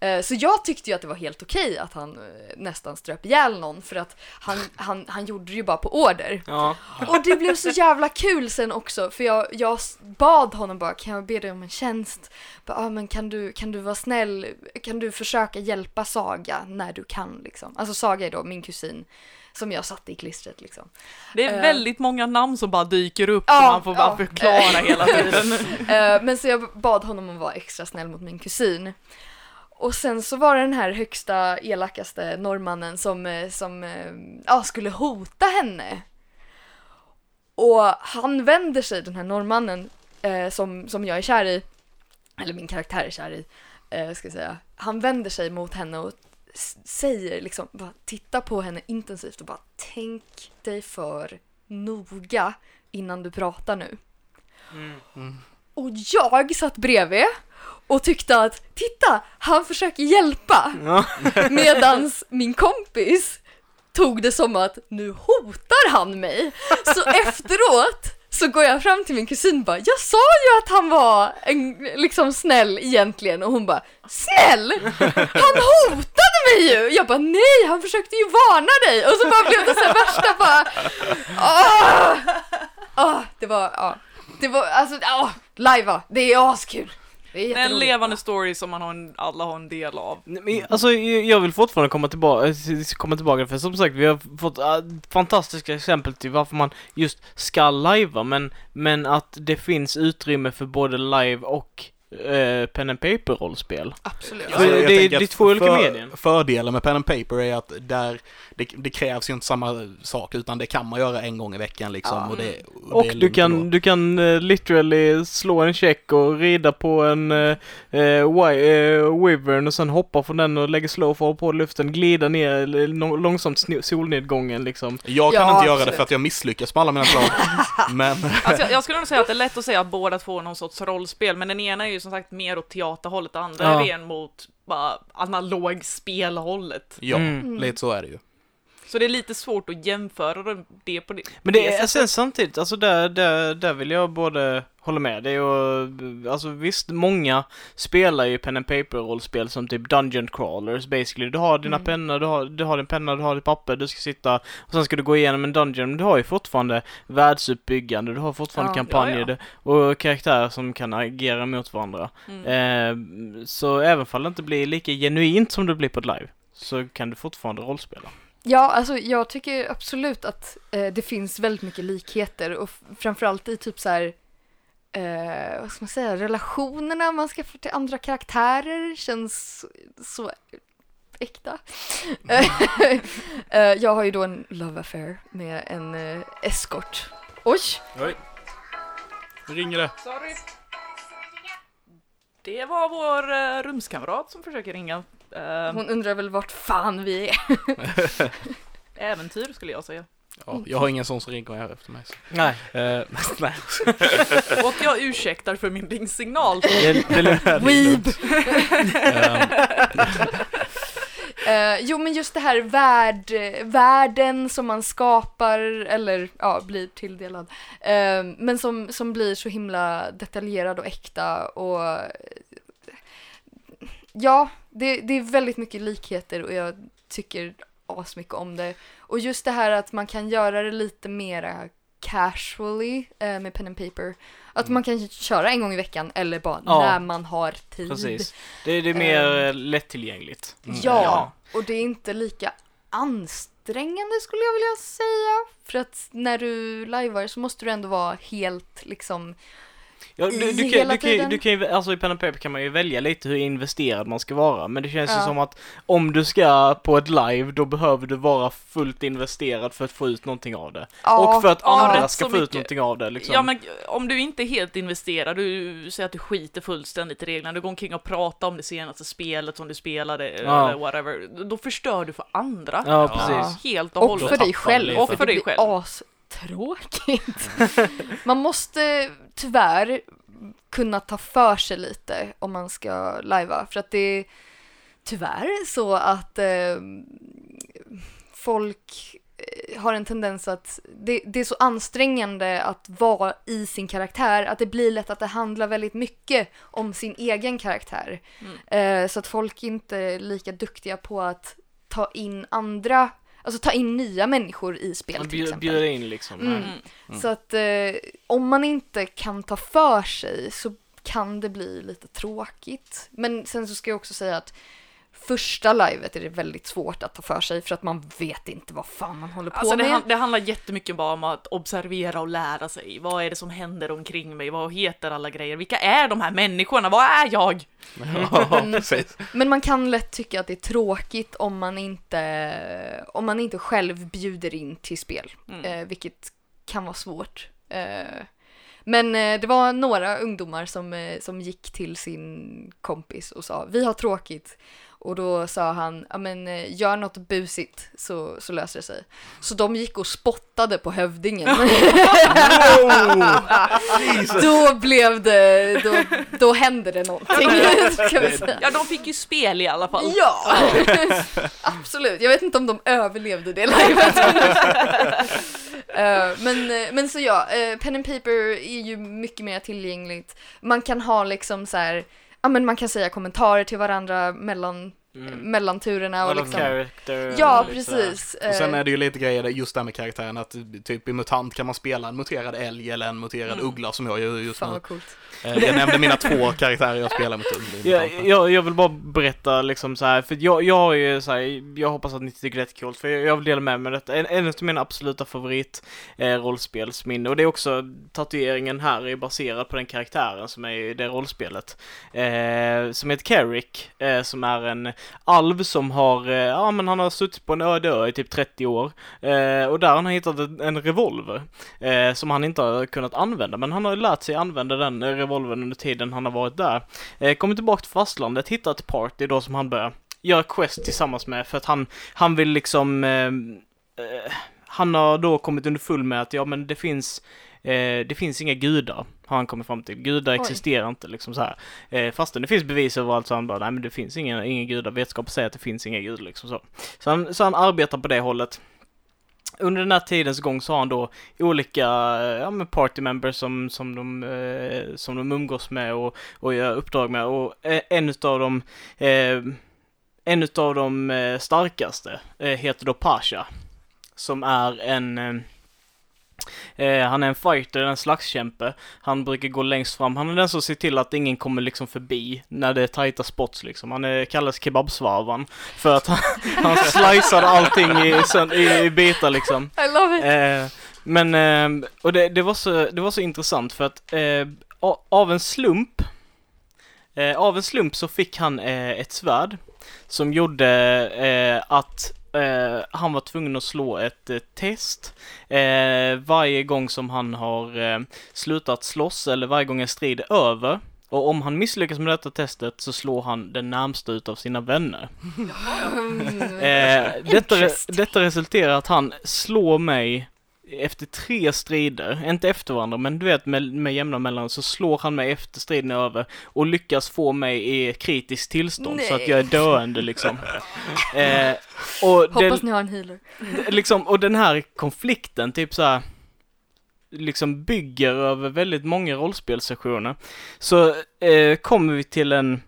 Eh, så jag tyckte ju att det var helt okej att han eh, nästan ströp ihjäl någon för att han, han, han gjorde det ju bara på order. Ja. Och det blev så jävla kul sen också för jag, jag bad honom bara kan jag be dig om en tjänst? Bara, ah, men kan du, kan du vara snäll, kan du försöka hjälpa Saga när du kan liksom? Alltså Saga är då min kusin som jag satte i klistret liksom. Det är Eh. väldigt många namn som bara dyker upp Ja, som man får bara ja. förklara hela tiden. Eh, men så jag bad honom att vara extra snäll mot min kusin. Och sen så var det den här högsta, elakaste norrmannen som, eh, som eh, ja, skulle hota henne. Och han vänder sig, den här norrmannen, eh, som, som jag är kär i, eller min karaktär är kär i, eh, ska jag säga. Han vänder sig mot henne och säger liksom, bara titta på henne intensivt och bara tänk dig för noga innan du pratar nu. Och jag satt bredvid och tyckte att titta, han försöker hjälpa. Ja. Medans min kompis tog det som att nu hotar han mig. Så efteråt så går jag fram till min kusin och bara jag sa ju att han var en, liksom snäll egentligen och hon bara snäll? Han hotade mig ju! Jag bara nej, han försökte ju varna dig och så bara blev det så här värsta bara åh! Åh, det var, ja. Det var, alltså, åh, lajva, det är askul. Det är en levande story som man har en, alla har en del av. Nej, men Alltså jag vill fortfarande komma tillbaka, komma tillbaka för som sagt vi har fått äh, fantastiska exempel till varför man just ska lajva men, men att det finns utrymme för både live och eh, pen and paper-rollspel. Absolut. Det- jag det det är två olika för, medier. Fördelen med pen and paper är att där, det, det krävs ju inte samma sak utan det kan man göra en gång i veckan liksom. Ja. och det, Och det är du kan, du kan eh, literally slå en check och rida på en uh, wyvern och sen hoppa från den och lägga slow för på luften, glida ner långsamt solnedgången liksom. Jag kan Ja, inte göra det absolut. för att jag misslyckas på alla mina slag. men Alltså, jag, jag skulle nog säga att det är lätt att säga att båda två är någon sorts rollspel, men den ena är ju som sagt mer åt teaterhållet, andra Ja. är ren mot bara analog spelhållet. ja, Mm. lite så är det ju. Så det är lite svårt att jämföra det på det Men det det sen samtidigt, alltså där, där, där vill jag både hålla med dig och, alltså visst, många spelar ju pen and paper-rollspel som typ Dungeon Crawlers basically. Du har dina Mm. pennor, du har, du har din penna, du har ditt papper, du ska sitta och sen ska du gå igenom en dungeon. Men du har ju fortfarande världsuppbyggande, du har fortfarande Ja. kampanjer Ja, ja. och karaktärer som kan agera mot varandra. Mm. Eh, så även om det inte blir lika genuint som det blir på ett live, så kan du fortfarande rollspela. Ja, alltså jag tycker absolut att eh, det finns väldigt mycket likheter och framförallt i typ så här eh, vad ska man säga, relationerna man ska få till andra karaktärer känns så äkta. Eh, jag har ju då en love affair med en eh, eskort. Oj! Oj. Nu ringer det. Sorry. Det var vår uh, rumskamrat som försöker ringa. Eh, Hon undrar väl vart fan vi är. Äventyr skulle jag säga. Ja, jag har ingen sån som ringer här efter mig. Så. Nej, Eh, nej. Och jag ursäktar för min ringsignal. det, det är lugnt. Weeb! Ehm, Eh, jo men just det här värld, världen som man skapar eller ja, blir tilldelad. Eh, men som, som blir så himla detaljerad och äkta och ja, det, det är väldigt mycket likheter och jag tycker asmycket om det. Och just det här att man kan göra det lite mera casually eh, med pen and paper. Att man kan köra en gång i veckan eller bara Ja. när man har tid. Precis. Det, det är mer eh, lättillgängligt. mm, Ja, Ja. och det är inte lika ansträngande skulle jag vilja säga. För att när du lajvar så måste du ändå vara helt liksom Ja, I du, du, kan, du, kan, ju- du kan ju, alltså i pen and paper kan man ju välja lite hur investerad man ska vara, men det känns ju Ja. som att om du ska på ett live, då behöver du vara fullt investerad för att få ut någonting av det. Ja, och för att ja, andra ska få ut mycket. någonting av det liksom. Ja men om du inte är helt investerad, du säger att du skiter fullständigt i reglerna, du går omkring och pratar om det senaste spelet som du spelade Ja. eller whatever, då förstör du för andra. Ja, Ja. precis. Helt och, och hållet. för dig själv. Och för dig själv. Astråkigt. man måste tyvärr kunna ta för sig lite om man ska lajva. För att det är tyvärr så att eh, folk har en tendens att det, det är så ansträngande att vara i sin karaktär att det blir lätt att det handlar väldigt mycket om sin egen karaktär. Mm. Eh, så att folk inte är lika duktiga på att ta in andra, alltså ta in nya människor i spel till exempel. bjuder in liksom. Mm. Mm. Mm. Så att eh, om man inte kan ta för sig så kan det bli lite tråkigt. Men sen så ska jag också säga att första livet är det väldigt svårt att ta för sig för att man vet inte vad fan man håller på Alltså det, med. han, det handlar jättemycket bara om att observera och lära sig. Vad är det som händer omkring mig? Vad heter alla grejer? Vilka är de här människorna? Vad är jag? ja, precis. Men man kan lätt tycka att det är tråkigt om man inte, om man inte själv bjuder in till spel, Mm. eh, vilket kan vara svårt. Eh, men eh, det var några ungdomar som, eh, som gick till sin kompis och sa vi har tråkigt. Och då sa han, ja men eh, gör något busigt så, så löser det sig. Så de gick och spottade på hövdingen. då blev det, då, då hände det någonting. Ja, de fick ju spel i alla fall. Ja, absolut. Jag vet inte om de överlevde det livet. Eh, men, eh, men så ja, pen and paper är ju mycket mer tillgängligt. Man kan ha liksom så här, ja men man kan säga kommentarer till varandra mellan Mm. mellan turerna och liksom. character Ja, och precis. Och sen Eh, är det ju lite grejer just där med karaktären att typ i MUTANT kan man spela en muterad älg eller en muterad Mm. uggla som jag gör just Fan nu. coolt. Eh, Jag nämnde mina två karaktärer jag spelar mot Jag, jag, jag vill bara berätta liksom så här, för jag, jag har ju så här, jag hoppas att ni tycker det är coolt, för jag, jag vill dela med mig detta. En, en av mina absoluta favorit eh, rollspelsminne, och det är också tatueringen här är baserad på den karaktären som är i det rollspelet. Eh, som heter Carrick, eh, som är en alv som har, eh, ja men han har suttit på en öde ö i typ 30 år. Eh, och där har han hittat en, revolver, eh, som han inte har kunnat använda, men han har lärt sig använda den revolvern under tiden han har varit där. Eh, kommer tillbaka till fastlandet, hittar ett party då som han börjar göra quest tillsammans med för att han, han vill liksom eh, eh, han har då kommit under full med att ja men det finns eh, det finns inga gudar, har han kommit fram till. Gudar Oj. existerar inte liksom så här. Eh, fastän det finns bevis överallt så han bara, nej men det finns inga, inga gudar, vetenskap säger att det finns inga gudar liksom så. Så han, så han arbetar på det hållet. Under den här tidens gång så har han då olika eh, ja, men party members som, som, de, eh, som de umgås med och, och gör uppdrag med och eh, en utav dem eh, en utav de starkaste eh, heter då Pasha. Som är en eh, han är en fighter, en slagskämpe. Han brukar gå längst fram. Han är den som ser till att ingen kommer liksom förbi när det är tajta spots liksom. Han är, kallas kebabsvarvan. För att han, han slicear allting i, i, i bitar liksom. I love it! Eh, men, eh, och det, det, var så, det var så intressant för att eh, av en slump, eh, av en slump så fick han ett svärd som gjorde att eh, han var tvungen att slå ett eh, test eh, varje gång som han har eh, slutat slåss eller varje gång en strid är över. Och om han misslyckas med detta testet så slår han den närmsta utav sina vänner. Detta, detta resulterar att han slår mig efter tre strider, inte efter varandra, men du vet med, med jämna mellan så slår han mig efter striden över och lyckas få mig i kritiskt tillstånd så att Nej. jag är döende liksom. Eh, och, Hoppas den, ni har en healer. liksom, och den här konflikten, typ så här liksom bygger över väldigt många rollspelssessioner. Så eh, kommer vi till en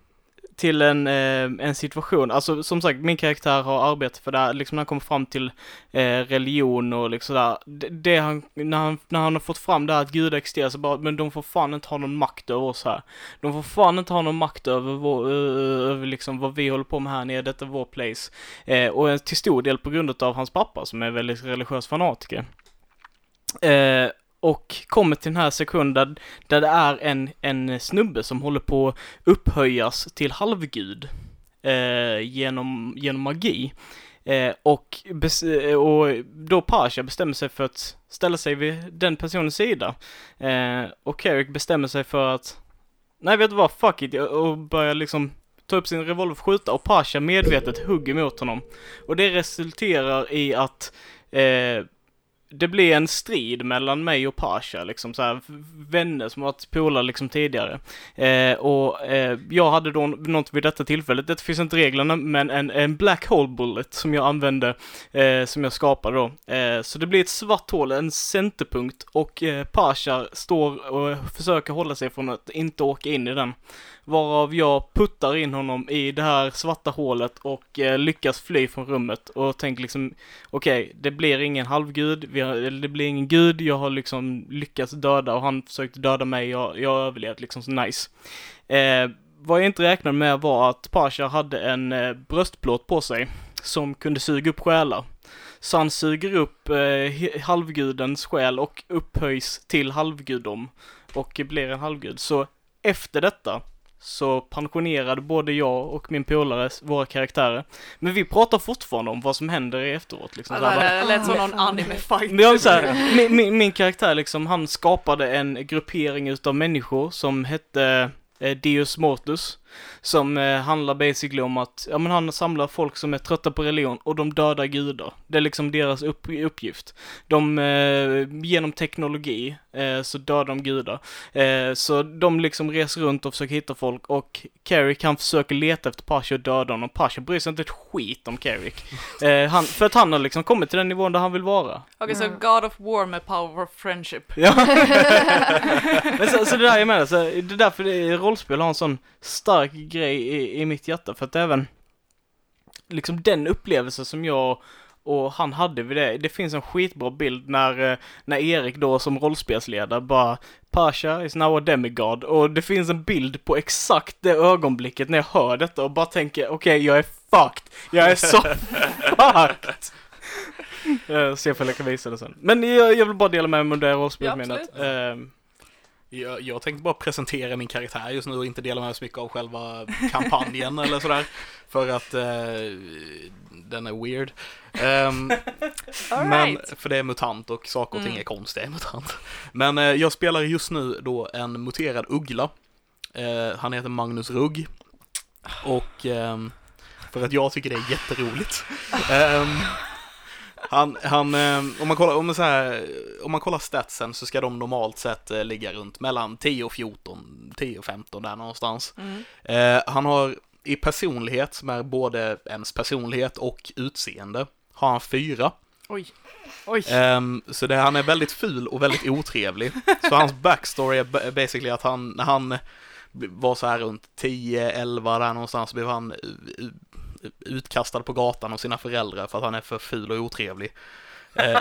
till en, eh, en situation, alltså som sagt min karaktär har arbetat för det här, liksom när han kommer fram till eh, religion och liksom där, det, det han, när han, när han har fått fram det här att gudar existerar så bara, men de får fan inte ha någon makt över oss här. De får fan inte ha någon makt över, vår, över liksom vad vi håller på med här nere, detta är vår place. Eh, och till stor del på grund av hans pappa som är väldigt religiös fanatiker. Eh, och kommer till den här sektionen där, där det är en, en snubbe som håller på att upphöjas till halvgud eh, genom, genom magi. Eh, och, eh, och då Pasha bestämmer sig för att ställa sig vid den personens sida. Eh, och Carrick bestämmer sig för att, nej vet du vad, fuck it, och börjar liksom ta upp sin revolver och skjuta och Pasha medvetet hugger mot honom. Och det resulterar i att eh, det blir en strid mellan mig och Pasha, liksom så här, vänner som varit polare liksom tidigare. Eh, och eh, jag hade då något vid detta tillfället, det finns inte reglerna, men en, en black hole bullet som jag använde, eh, som jag skapade då. Eh, så det blir ett svart hål, en centerpunkt och eh, Pasha står och försöker hålla sig från att inte åka in i den. Varav jag puttar in honom i det här svarta hålet och eh, lyckas fly från rummet och tänker liksom okej, det blir ingen halvgud, vi har, det blir ingen gud, jag har liksom lyckats döda och han försökte döda mig, jag, jag har överlevt liksom så nice. Eh, vad jag inte räknade med var att Pasha hade en eh, bröstplåt på sig som kunde suga upp själar. Så han suger upp eh, halvgudens själ och upphöjs till halvgudom och blir en halvgud. Så efter detta så pensionerade både jag och min polare våra karaktärer. Men vi pratar fortfarande om vad som händer efteråt. Liksom. Så här, Det lät som någon anime-fight. jag vill säga, min, min, min karaktär liksom, han skapade en gruppering utav människor som hette eh, Deus Mortus. Som eh, handlar basically om att, ja men han samlar folk som är trötta på religion och de dödar gudar. Det är liksom deras upp, uppgift. De, eh, genom teknologi, eh, så dödar de gudar. Eh, så de liksom reser runt och försöker hitta folk och Carrick han försöker leta efter Pasha och döda honom. Pasha bryr sig inte ett skit om Carrick. Eh, han, för att han har liksom kommit till den nivån där han vill vara. Okej, så Mm. God of War med Power of Friendship. Ja. Men så, så det där är med, så det är därför rollspel har en sån stark grej i, i mitt hjärta, för att även liksom den upplevelse som jag och han hade vid det. Det finns en skitbra bild när, eh, när Erik då som rollspelsledare bara Pasha is now a demigod och det finns en bild på exakt det ögonblicket när jag hör detta och bara tänker okej jag är fucked. Jag är så fucked. Uh, se ifall jag kan visa det sen. Men jag, jag vill bara dela med mig av det rollspelsminnet. Ja, Jag, jag tänkte bara presentera min karaktär just nu och inte dela med mig så mycket av själva kampanjen eller sådär. För att eh, den är weird. All men, right. för det är mutant och saker och ting Mm. är konstiga i mutant. Men eh, jag spelar just nu då en muterad uggla. Eh, han heter Magnus Rugg. Och ehm, för att jag tycker det är jätteroligt. Ehm, han, han ehm, om, man kollar, om, man så här, om man kollar statsen så ska de normalt sett eh, ligga runt mellan 10 och 14, 10 och 15 där någonstans. Mm. Eh, han har i personlighet, som är både ens personlighet och utseende, har han fyra. Oj. Oj. Ehm, så det, han är väldigt ful och väldigt otrevlig. Så hans backstory är ba- basically att han, när han var så här runt 10-11 där någonstans, blev han utkastad på gatan av sina föräldrar för att han är för ful och otrevlig. Eh,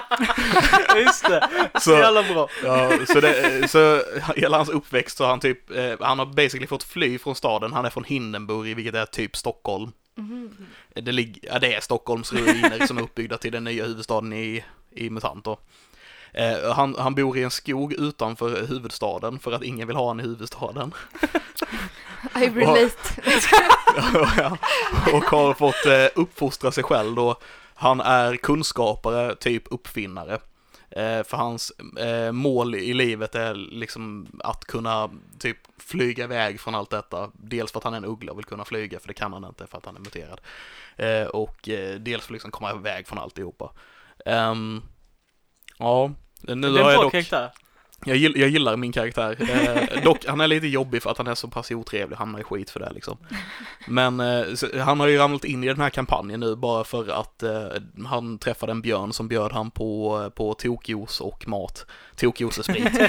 just det, så jävla bra. Ja, så, det, så hela hans uppväxt så han typ, eh, han har basically fått fly från staden. Han är från Hindenburg, vilket är typ Stockholm. Det, lig, ja, det är Stockholms ruiner som är uppbyggda till den nya huvudstaden i, i Mutant då. Eh, han, han bor i en skog utanför huvudstaden för att ingen vill ha honom i huvudstaden. I relate. Ja, och har fått eh, uppfostra sig själv då. Han är kunskapare, typ uppfinnare. Eh, för hans eh, mål i livet är liksom att kunna typ flyga iväg från allt detta. Dels för att han är en uggla och vill kunna flyga, för det kan han inte för att han är muterad. Eh, och eh, dels för att liksom komma iväg från alltihopa. Ehm, ja, nu det är har en bra dock... karaktär. Jag, gill, jag gillar min karaktär. Eh, dock, han är lite jobbig för att han är så pass otrevlig, han hamnar i skit för det liksom. Men eh, så, han har ju ramlat in i den här kampanjen nu bara för att eh, han träffade en björn som bjöd han på, eh, på tokjuice och mat. Tokjuice och sprit. I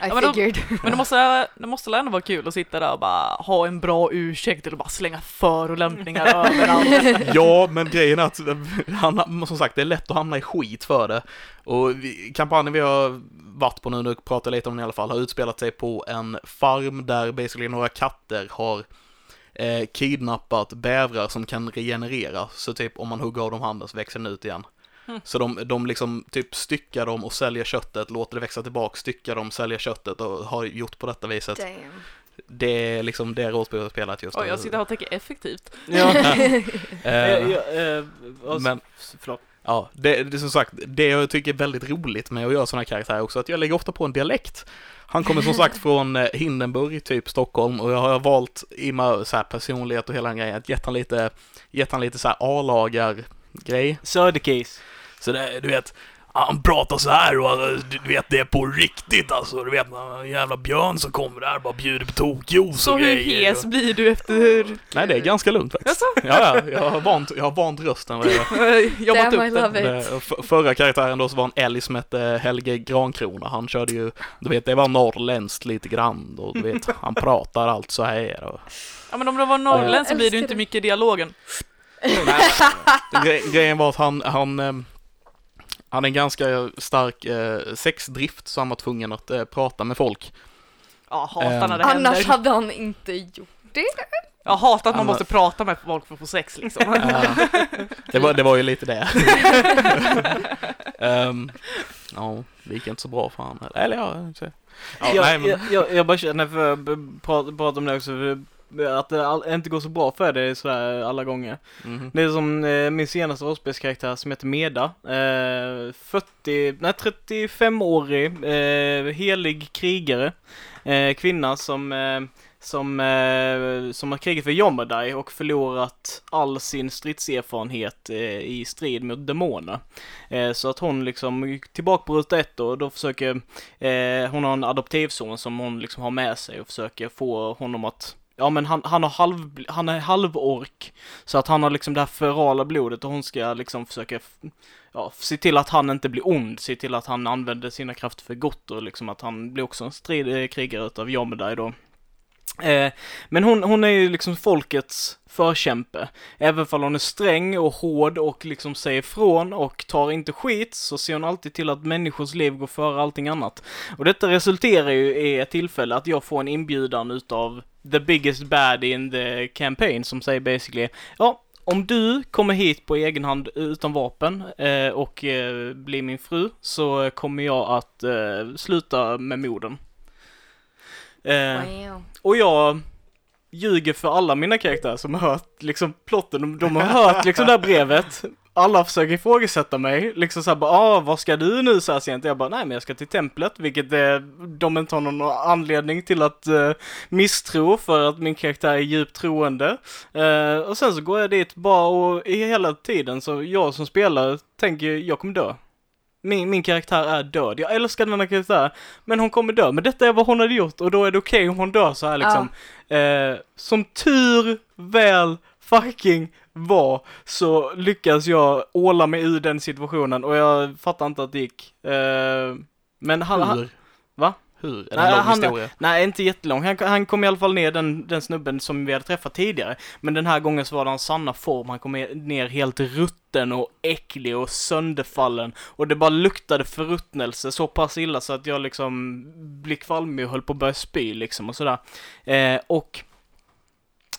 Ja, men de- figured. Men det måste, det måste ändå vara kul att sitta där och bara ha en bra ursäkt eller bara slänga förolämpningar överallt. ja, men grejen är att han, som sagt, det är lätt att hamna i skit för det. Och vi, kampanjen vi har varit på nu, nu pratar lite om den i alla fall, har utspelat sig på en farm där basically några katter har eh, kidnappat bävrar som kan regenerera. Så typ om man hugger av dem handen så växer den ut igen. Så de, de liksom typ styckar dem och säljer köttet, låter det växa tillbaka, styckar dem, säljer köttet och har gjort på detta viset. Damn. Det är liksom det rollspelet har spelat just nu. jag sitter här och tänker effektivt. Ja. Ja, eh, och- men Förlåt. Ja, det, det är som sagt, det jag tycker är väldigt roligt med att göra sådana här karaktärer också, att jag lägger ofta på en dialekt. Han kommer som sagt från eh, Hindenburg, typ Stockholm, och jag har valt i med så här personlighet och hela den grejen, att gett han lite, gett han lite så här A-lagar-grej. Söderkis. Så det, du vet, han pratar så här och alltså, du vet, det är på riktigt alltså. Du vet, en jävla björn som kommer där och bara bjuder på tokjuice Så och hur grejer. hes blir du efter... Nej, det är ganska lugnt faktiskt. Jaså? Ja, ja, jag har vant, jag har vant rösten. jag- Jobbat Damn, I upp den. love it. Det- f- Förra karaktären då så var en älg som hette Helge Grankrona. Han körde ju, du vet det var norrländskt lite grann och du vet han pratar allt så här och Ja men om det var norrländsk så blir det ju inte mycket i dialogen. Gre- grejen var att han, han, han är en ganska stark eh, sexdrift så han var tvungen att eh, prata med folk. Ja, hatar Ehm. när det Annars händer. hade han inte gjort det. Jag hatar att man Annars- måste prata med folk för att få sex liksom. Eh, det, var, det var ju lite det. Ehm, ja, det gick inte så bra för han. Eller ja, ja jag, nej, men, jag, jag, jag bara känner för att prata, om det också, för att det all, inte går så bra för dig sådär alla gånger. mhm. Det är som eh, min senaste rollspelskaraktär som heter Meda. Eh, 40, nej 35-årig, eh, helig krigare. Eh, kvinna som, eh, som, eh, som har krigat för Yomerdai och förlorat all sin stridserfarenhet eh, i strid mot demoner. Eh, så att hon liksom gick tillbaka på ruta ett då, och då försöker, eh, hon har en adoptivson som hon liksom har med sig och försöker få honom att Ja men han, han har halv, han är halvork så att han har liksom det här ferala blodet och hon ska liksom försöka ja, se till att han inte blir ond, se till att han använder sina krafter för gott och liksom att han blir också en strid, eh, krigare utav Yomedai då. Eh, men hon, hon är ju liksom folkets förkämpe. Även om hon är sträng och hård och liksom säger ifrån och tar inte skit så ser hon alltid till att människors liv går före allting annat. Och detta resulterar ju i ett tillfälle att jag får en inbjudan utav the biggest bad in the campaign som säger basically ja, om du kommer hit på egen hand utan vapen eh, och eh, blir min fru så kommer jag att eh, sluta med morden. Eh, Wow. och jag ljuger för alla mina karaktärer som har hört liksom plotten. De, de har hört liksom det här brevet. Alla försöker ifrågasätta mig. Liksom såhär bara, ah, vad ska du nu så här sent? Jag bara, nej men jag ska till templet, vilket eh, de inte har någon anledning till att eh, misstro för att min karaktär är djupt troende. Eh, och sen så går jag dit bara och i hela tiden så jag som spelare tänker jag kommer dö. Min, min karaktär är död. Jag älskar denna karaktär, men hon kommer dö. Men detta är vad hon hade gjort och då är det okej om hon dör så här liksom. Eh, som tur väl fucking var så lyckas jag åla mig ur den situationen och jag fattar inte att det gick. Eh, men han, han, Hur? Är det Nej, en lång han- historia? nej inte jättelång. Han, han kom i alla fall ner den, den snubben som vi hade träffat tidigare. Men den här gången så var det hans sanna form. Han kom ner helt rutten och äcklig och sönderfallen. Och det bara luktade förruttnelse så pass illa så att jag liksom blev kvalmig och höll på att börja spy liksom och sådär. Eh, och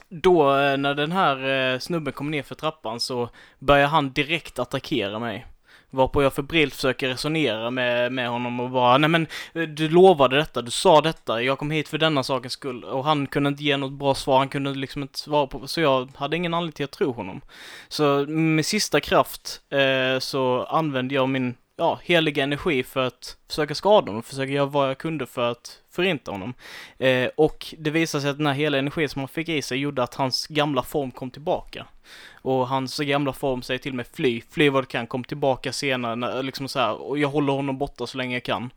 då eh, när den här eh, snubben kom ner för trappan så börjar han direkt attackera mig. Varpå jag febrilt försöker resonera med, med honom och bara, nej men eh, du lovade detta, du sa detta, jag kom hit för denna sakens skull. Och han kunde inte ge något bra svar, han kunde liksom inte svara på, så jag hade ingen anledning till att tro honom. Så med sista kraft eh, så använde jag min, ja, heliga energi för att försöka skada honom, försöka göra vad jag kunde för att förinta honom. Eh, och det visade sig att den här hela energin som han fick i sig gjorde att hans gamla form kom tillbaka. Och hans gamla form säger till mig fly, fly vad du kan, kom tillbaka senare, när, liksom så här, och jag håller honom borta så länge jag kan.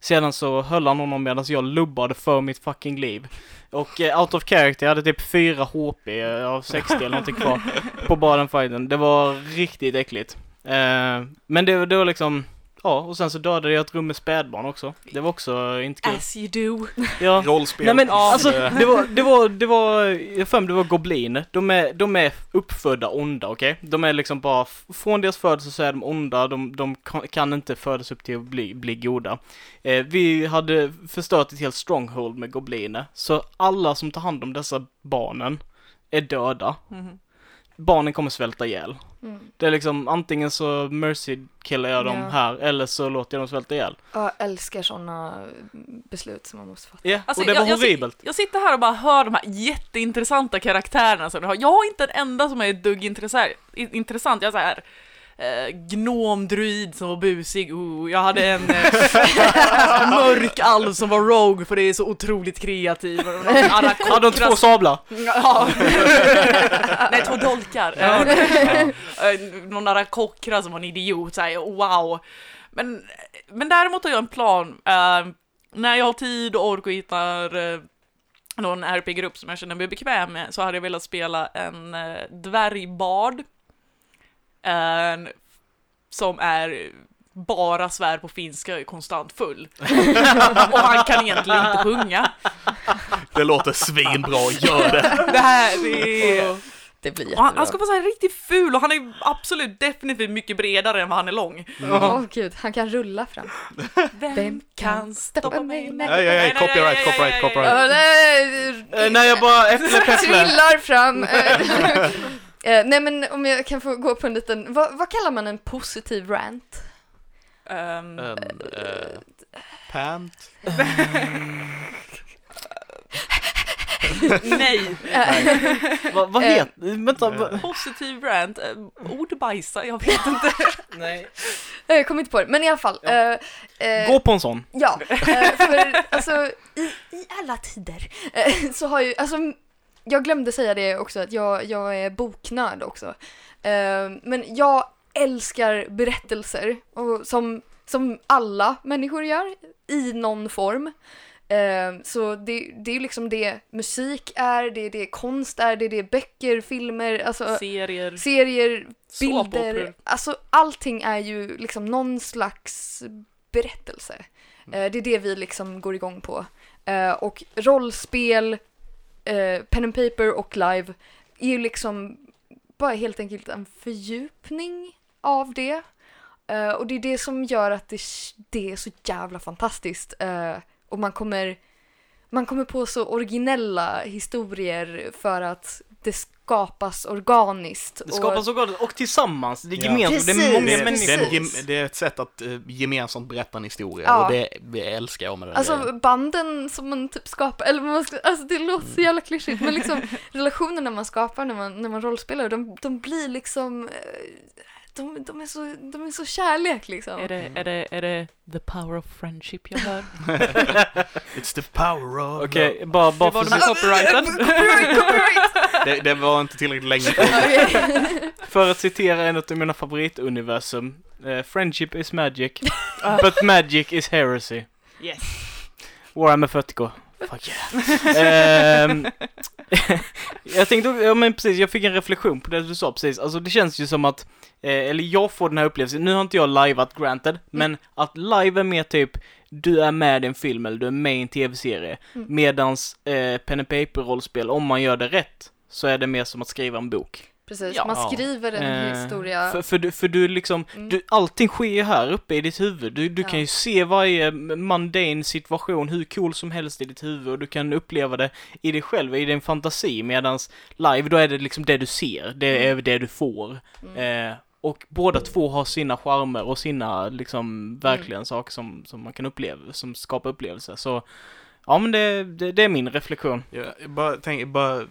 Sedan så höll han honom medan jag lubbade för mitt fucking liv. Och eh, out of character, jag hade typ 4 HP eh, av 60 eller någonting kvar på bara den fighten. Det var riktigt äckligt. Eh, men det, det var liksom, ja, och sen så dödade jag ett rum med spädbarn också. Det var också inte kul. As you do. Ja. Rollspel. Nej men alltså, det var, det var, det var, jag för mig det var gobliner. De är, de är uppfödda onda, okej? De är liksom bara, från deras födelse så är de onda, de, de kan, kan inte födas upp till att bli, bli goda. Eh, vi hade förstört ett helt stronghold med gobliner, så alla som tar hand om dessa barnen är döda. Mhm. Barnen kommer svälta ihjäl. Mm. Det är liksom antingen så mercy killar jag dem Ja. här, eller så låter jag dem svälta ihjäl. Jag älskar sådana beslut som man måste fatta. Ja, Alltså, och det jag- var jag, horribelt. Jag sitter här och bara hör de här jätteintressanta karaktärerna som du har. Jag har inte en enda som är ett dugg intressant. intressant. Jag är så här eh, gnomdruid som var busig. Oh, jag hade en eh, mörk alv som var rogue för det är så otroligt kreativ. Och någon arakokra Hade de två sablar? Ja. Nej, två dolkar. Ja. Eh, Någon arakokra som var en idiot, såhär, wow. Men, men däremot har jag en plan. Eh, när jag har tid och ork och hittar eh, någon RP-grupp som jag känner mig bekväm med så hade jag velat spela en uh, dvärgbard. En, som är bara svär på finska och är konstant full. och han kan egentligen inte sjunga. Det låter svinbra, gör det! Det här det är... Det blir jättebra. han, han ska vara så här riktigt ful och han är absolut definitivt mycket bredare än vad han är lång. Åh gud, han kan rulla fram. Vem kan stoppa mig? Nej, Nej, nej, nej, copyright, copyright, copyright. Nej, Eh, när jag bara äpple trillar fram. Eh, eh, nej men om jag kan få gå på en liten, vad, vad kallar man en positiv rant? Ehm, En, eh, pant? nej. Vad vad Eh, heter, vänta, va- Positiv rant. Uh, ordbajsa, jag vet inte. Nej. Eh, Jag kommer inte på det, men i alla fall. Ja. eh, eh, Gå på en sån. Ja, eh, för alltså i, i alla tider eh, så har ju, alltså jag glömde säga det också att jag, jag är boknörd också. Eh, Men jag älskar berättelser och som, som alla människor gör i någon form. Eh, Så det, det är ju liksom det musik är, det är det konst är, det är det böcker, filmer, alltså Serier. serier, bilder, alltså allting är ju liksom någon slags berättelse. Eh, det är det vi liksom går igång på. Och rollspel eh, pen and paper och live är ju liksom bara helt enkelt en fördjupning av det. Eh, och det är det som gör att det, det är så jävla fantastiskt. Eh, och man kommer, man kommer på så originella historier för att det skapas organiskt. Det skapas och, och, och tillsammans, det är Ja. gemensamt, det är många det, människor. det, är en precis. gem- det är ett sätt att uh, gemensamt berätta en historia Ja. och det, det älskar jag med den Alltså grejen. banden som man typ skapar, eller man ska, alltså det låter så jävla klyschigt men liksom relationerna man skapar när man, när man rollspelar, de, de blir liksom, eh, de, de, är så, de är så kärlek liksom. Är det, är, det, är det the power of friendship jag hör? It's the power of Okej, bara, bara Det var för, copyrighten. Copyright, copyright! det, det var inte tillräckligt länge. För att citera en av mina favorituniversum. eh, friendship is magic, but magic is heresy. Yes. Warhammer 40K. Fuck yeah. Ehm, jag tänkte, ja men precis, jag fick en reflektion på det du sa precis. Alltså det känns ju som att, eh, eller jag får den här upplevelsen, nu har inte jag liveat granted, men att live är mer typ, du är med i en film eller du är med i en tv-serie. Mm. Medans eh, pen and paper-rollspel, om man gör det rätt, så är det mer som att skriva en bok. Precis, Ja. man skriver en Eh, historia. För, för, du, för du liksom, Mm. du, allting sker ju här uppe i ditt huvud. Du, du Ja. kan ju se varje mundane situation hur cool som helst i ditt huvud och du kan uppleva det i dig själv, i din fantasi. Medans live, då är det liksom det du ser, det är det du får. Mm. Eh, och båda två har sina charmer och sina liksom verkligen saker som, som man kan uppleva, som skapar upplevelser. Så ja men det, det, det är min reflektion. Jag jag bara tänker, bara,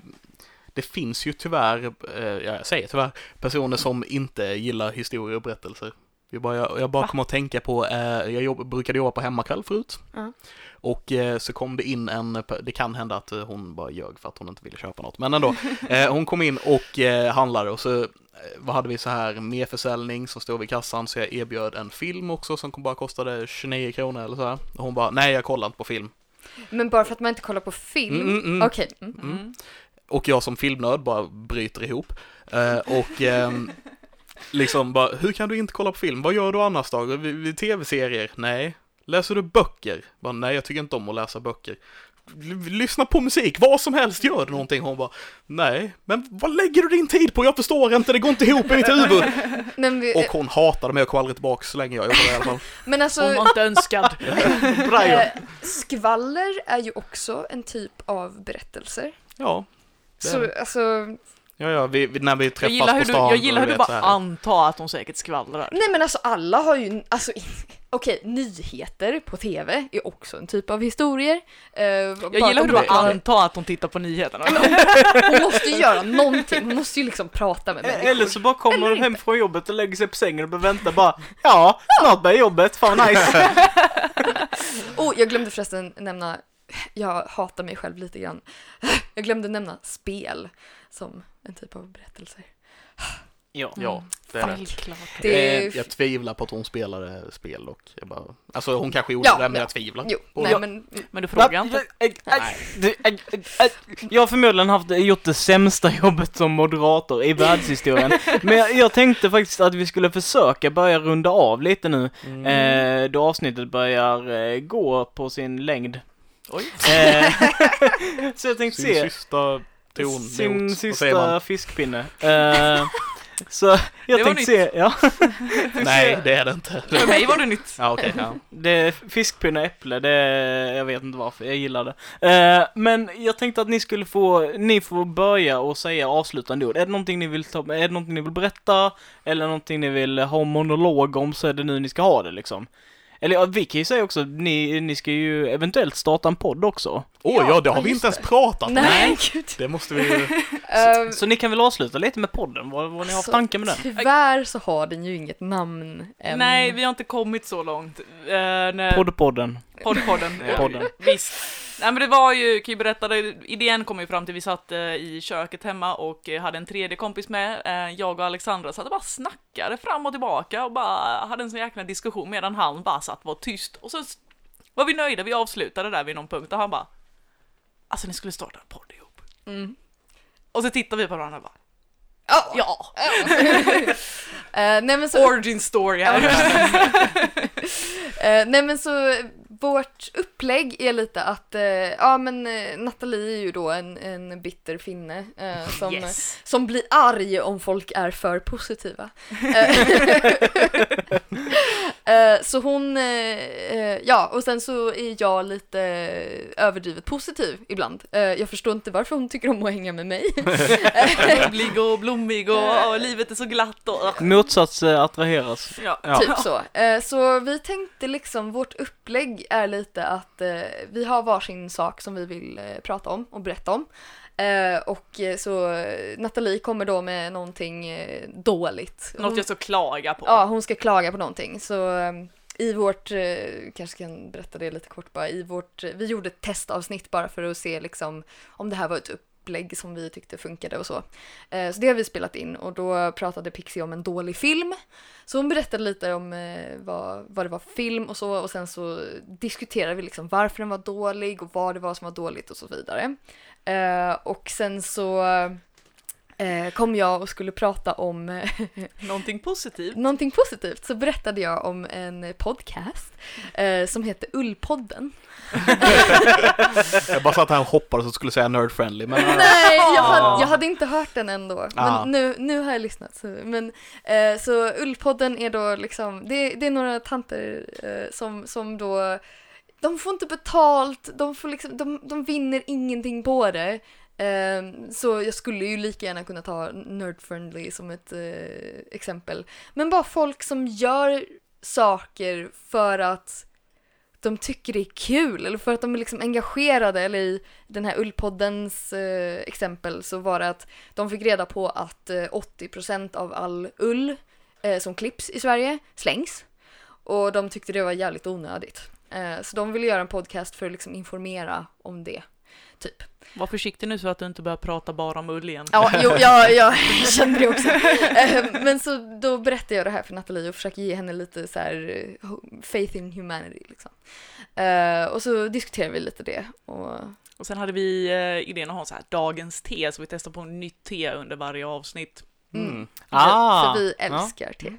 det finns ju tyvärr, eh, ja, jag säger tyvärr, personer som inte gillar historier och berättelser. Jag bara, jag, jag bara kommer att tänka på, eh, jag jobb, brukade jobba på hemmakväll förut. Ja. Och eh, så kom det in en, det kan hända att eh, hon bara ljög för att hon inte ville köpa något, men ändå. Eh, hon kom in och eh, handlade och så eh, vad hade vi så här merförsäljning som stod vid kassan så jag erbjöd en film också som bara kostade 29 kronor eller så här. Och hon bara, nej jag kollar inte på film. Men bara för att man inte kollar på film? Mm, mm, mm. Okej. Mm. Och jag som filmnörd bara bryter ihop. Eh, och ehm, liksom bara, hur kan du inte kolla på film? Vad gör du annars då? Tv-serier? Nej. Läser du böcker? Bara, nej, jag tycker inte om att läsa böcker. L- Lyssna på musik, vad som helst, gör du någonting? Hon bara, nej, men vad lägger du din tid på? Jag förstår inte, det går inte ihop i mitt huvud. Men, vi, Och hon hatade mig och kom aldrig tillbaka så länge jag jobbade i alla fall. men alltså, Hon var inte önskad. eh, skvaller är ju också en typ av berättelser. Ja, Så alltså, ja, ja vi, vi, när vi Jag träffas gillar på hur du, stan. jag gillar hur du bara antar att hon säkert skvallrar. nej men alltså alla har ju, alltså okej, nyheter på tv är också en typ av historier. Eh, Jag gillar hur du bara antar att hon tittar på nyheterna. Hon måste ju göra någonting, hon måste ju liksom prata med människor. Eller så bara kommer Eller de inte. hem från jobbet och lägger sig på sängen och bara väntar bara Ja, snart börjar jobbet, fan nice. Oh, jag glömde förresten nämna, jag hatar mig själv lite grann. Jag glömde nämna spel som en typ av berättelser. Ja. Ja, det är det. Självklart. Det är Eh, jag tvivlar på att hon spelade spel och jag bara, alltså hon kanske gjorde Ja, det men ja. jag tvivlar. Jo, på nej det. men Men du frågar inte. Jag har förmodligen haft, gjort det sämsta jobbet som moderator i världshistorien. Men jag, jag tänkte faktiskt att vi skulle försöka börja runda av lite nu. Mm. Eh, då avsnittet börjar eh, gå på sin längd. Oj. Eh, så jag tänkte Sin se. sista ton, sin not, sista fiskpinne. Eh, så jag Det tänkte se, ja. Nej, det är det inte. För mig var det nytt. Ja, okej. ja. Det är fiskpinne äpple, det är, jag vet inte varför, jag gillar det. Eh, men jag tänkte att ni skulle få, ni får börja och säga avslutande ord. Är det någonting ni vill ta, är det någonting ni vill berätta? Eller någonting ni vill ha monolog om så är det nu ni ska ha det liksom. Eller ja, vi kan ju säga också, ni, ni ska ju eventuellt starta en podd också. Åh ja, det har ja, vi inte ens pratat om. nej gud. Det måste vi ju... Eh, Så ni kan väl avsluta lite med podden, vad, vad ni har för Så tankar med den? Tyvärr så har den ju inget namn än. Nej, vi har inte kommit så långt. Uh, när... Poddpodden. Poddpodden. Ja. Podden. Visst. Nej men det var ju, kan ju berätta, idén kom ju fram till vi satt eh, i köket hemma och eh, hade en tredje kompis med. Eh, jag och Alexandra satt och bara snackade fram och tillbaka och bara hade en sån jäkla diskussion medan han bara satt och var tyst. Och så var vi nöjda, vi avslutade där vid någon punkt och han bara Alltså ni skulle starta en podd ihop. Mm. Och så tittade vi på varandra och bara Ja. Ja! Eh, nej men så, Origin story här. Eh, nej men så vårt upplägg är lite att, eh, ja men eh, Nathalie är ju då en, en bitter finne eh, som, Yes. som blir arg om folk är för positiva. Eh, eh, så hon, eh, eh, ja och sen så är jag lite överdrivet positiv ibland. Eh, jag förstår inte varför hon tycker om att hänga med mig. Bubblig och blommig och, och livet är så glatt och... Motsats eh, attraheras. Ja. Ja. Typ så. Eh, så vi tänkte liksom, vårt upplägg är lite att eh, vi har varsin sak som vi vill eh, prata om och berätta om. Eh, och eh, så eh, Nathalie kommer då med någonting eh, dåligt. Något jag ska klaga på. Ja, hon ska klaga på någonting. Så i vårt, kanske kan berätta det lite kort bara, i vårt, vi gjorde ett testavsnitt bara för att se liksom om det här var ett upplägg som vi tyckte funkade och så. Eh, så det har vi spelat in och då pratade Pixie om en dålig film. Så hon berättade lite om eh, vad, vad det var för film och så och sen så diskuterade vi liksom varför den var dålig och vad det var som var dåligt och så vidare. Eh, och sen så kom jag och skulle prata om eh, Någonting positivt. Någonting positivt så berättade jag om en podcast eh, som heter Ullpodden. Jag bara satt här och hoppades att du skulle säga nerd friendly, men eh, Nej, jag hade, jag hade inte hört den ändå. Ah. Men nu, nu har jag lyssnat. Så, men, eh, så Ullpodden är då liksom, det, det är några tanter eh, som, som då, de får inte betalt, de, får liksom, de, de vinner ingenting på det. Ehm, så jag skulle ju lika gärna kunna ta Nerdfriendly som ett eh, exempel. Men bara folk som gör saker för att de tycker det är kul eller för att de är liksom engagerade eller i den här ullpoddens eh, exempel så var det att de fick reda på att eh, 80% av all ull eh, som klipps i Sverige slängs och de tyckte det var jävligt onödigt. Eh, så de ville göra en podcast för att liksom informera om det. Typ. Var försiktig nu så att du inte börjar prata bara om ull igen. Ja, jo, jag, jag kände det också. Eh, Men så då berättade jag det här för Nathalie och försöker ge henne lite så här eh, faith in humanity liksom. Eh, Och så diskuterade vi lite det. Och Och sen hade vi idén att ha så här dagens te, så vi testar på nytt te under varje avsnitt. Mm. mm. Ah, för vi ja. älskar te.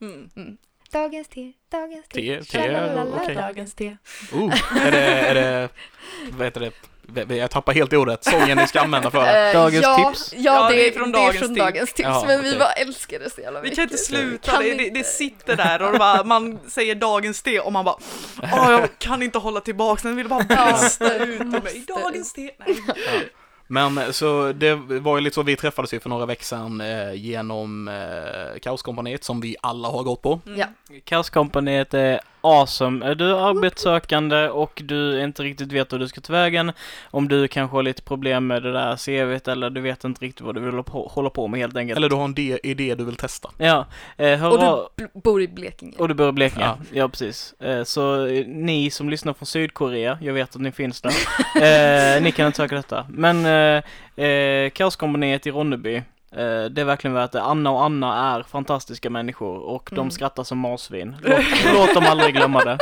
Mm. Dagens te, dagens Te, te, Tralalala, okej. Dagens te. Oh, är det, är det, vad heter det, jag tappar helt ordet, sången ni ska använda för det. Eh, Dagens ja, tips? Ja, Ja, det, det är från det är dagens från tips. dagens tips. Ja, men vi okej. bara älskar det så jävla Vi mycket. kan inte sluta, kan det, det, inte. det sitter där och det bara, man säger dagens te och man bara Åh, jag kan inte hålla tillbaks den vill bara Ja, brista ut ur mig. Dagens te. Nej. Men så det var ju lite så, vi träffades ju för några veckor sedan eh, genom eh, Kaoskompaniet som vi alla har gått på. Mm. Ja. Kaoskompaniet är awesome. Är du arbetssökande och du inte riktigt vet hur du ska ta vägen, om du kanske har lite problem med det där CVt eller du vet inte riktigt vad du vill hålla på, med helt enkelt. Eller du har en idé du vill testa. Ja, eh, hör Och du bor i Blekinge. och du bor i Blekinge. Ja. Ja, precis. Eh, så eh, ni som lyssnar från Sydkorea, jag vet att ni finns där, eh, ni kan inte söka detta. Men eh, Kaoskompaniet i Ronneby, det är verkligen värt det. Anna och Anna är fantastiska människor och de Mm. skrattar som marsvin. Låt, låt dem aldrig glömma det.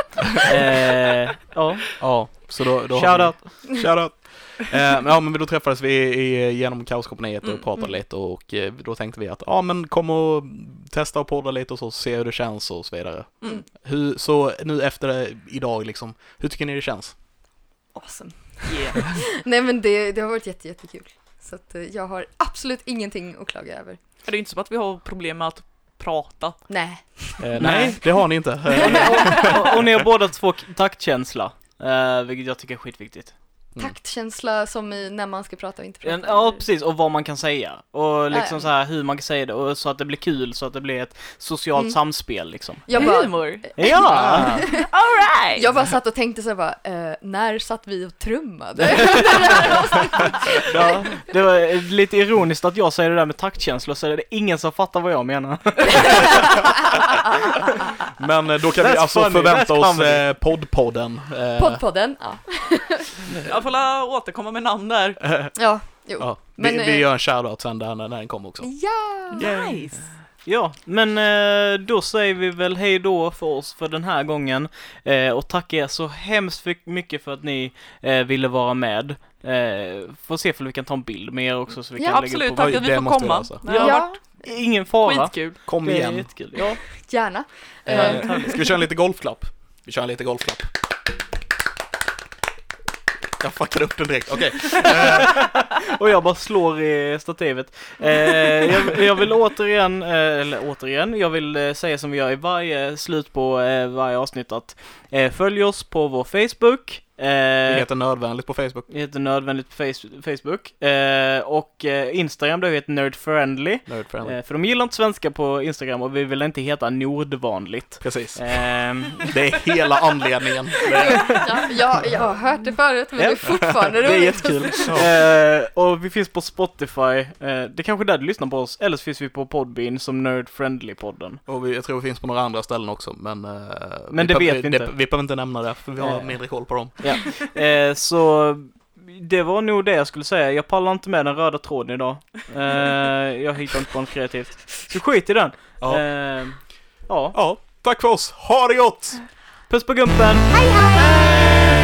Eh, ja, Ja, så då, då shoutout. vi... Shoutout! Eh, men ja, men då träffades vi i, genom Kaoskompaniet och Mm, pratade mm. lite och eh, då tänkte vi att ja men kom och testa och podda lite och så, se hur det känns och så vidare. Mm. Hur, så nu efter det, idag liksom, hur tycker ni det känns? Awesome. Yeah. Nej men det, det har varit jätte, jättekul. Så att eh, jag har absolut ingenting att klaga över. Det är inte som att vi har problem med att prata. Nej. Eh, nej, det har ni inte. Och, ni- och, och ni har båda två taktkänsla, eh, vilket jag tycker är skitviktigt. Mm. Taktkänsla som i när man ska prata och inte prata. Ja, precis, och vad man kan säga. Och liksom Ja. så här hur man kan säga det, och så att det blir kul, så att det blir ett socialt Mm. samspel liksom. Jag bara, Humor. Ja! Alright! jag bara satt och tänkte så här bara, eh, när satt vi och trummade? ja! Det var lite ironiskt att jag säger det där med taktkänsla, så är det ingen som fattar vad jag menar. Men eh, då kan vi That's alltså funny, förvänta that's oss eh, poddpodden. Eh, Poddpodden, ja. Får la återkomma med namn där. Ja, jo. ja, Men, vi, vi eh, gör en shoutout sen där när, när den kommer också. Ja! Nice! Ja, men eh, då säger vi väl hej då för oss för den här gången. Eh, och tackar er så hemskt för- mycket för att ni eh, ville vara med. Eh, får se om vi kan ta en bild med er också så vi Ja, kan Absolut, lägga upp på. tack att vi det får måste vi komma. lösa. Har Ja, varit Ingen fara. skitkul. Kom Det är igen. jättekul. Ja. gärna. Eh, Eh, ska vi köra lite golfklapp? Vi kör en lite golfklapp. Jag fuckade upp den direkt. Okej. Och jag bara slår i stativet. Eh, jag, jag vill återigen, eh, eller återigen, jag vill eh, säga som vi gör i varje slut på eh, varje avsnitt att eh, följ oss på vår Facebook. Det Eh, heter nödvändigt på Facebook. det heter nödvändigt på face- Facebook. Eh, och eh, Instagram då heter nerdfriendly. Nerdfriendly. Eh, för de gillar inte svenska på Instagram och vi vill inte heta nordvanligt. Precis. Ehm, Det är hela anledningen. Det är, Ja, jag, jag har hört det förut men det är fortfarande det är roligt. jättekul. Eh, och vi finns på Spotify. Eh, det är kanske är där du lyssnar på oss. Eller så finns vi på Podbean som Nerd Friendly-podden. och vi, jag tror vi finns på några andra ställen också, men... eh, Men det vet vi inte. vi behöver inte nämna det, för vi har Eh. mindre koll på dem. Eh, så det var nog det jag skulle säga. Jag pallar inte med den röda tråden idag. Eh, jag hittar inte på något kreativt. Så skit i den. Ja. Eh, ja. ja, tack för oss. Ha det gott! Puss på gumpen! Hej hej!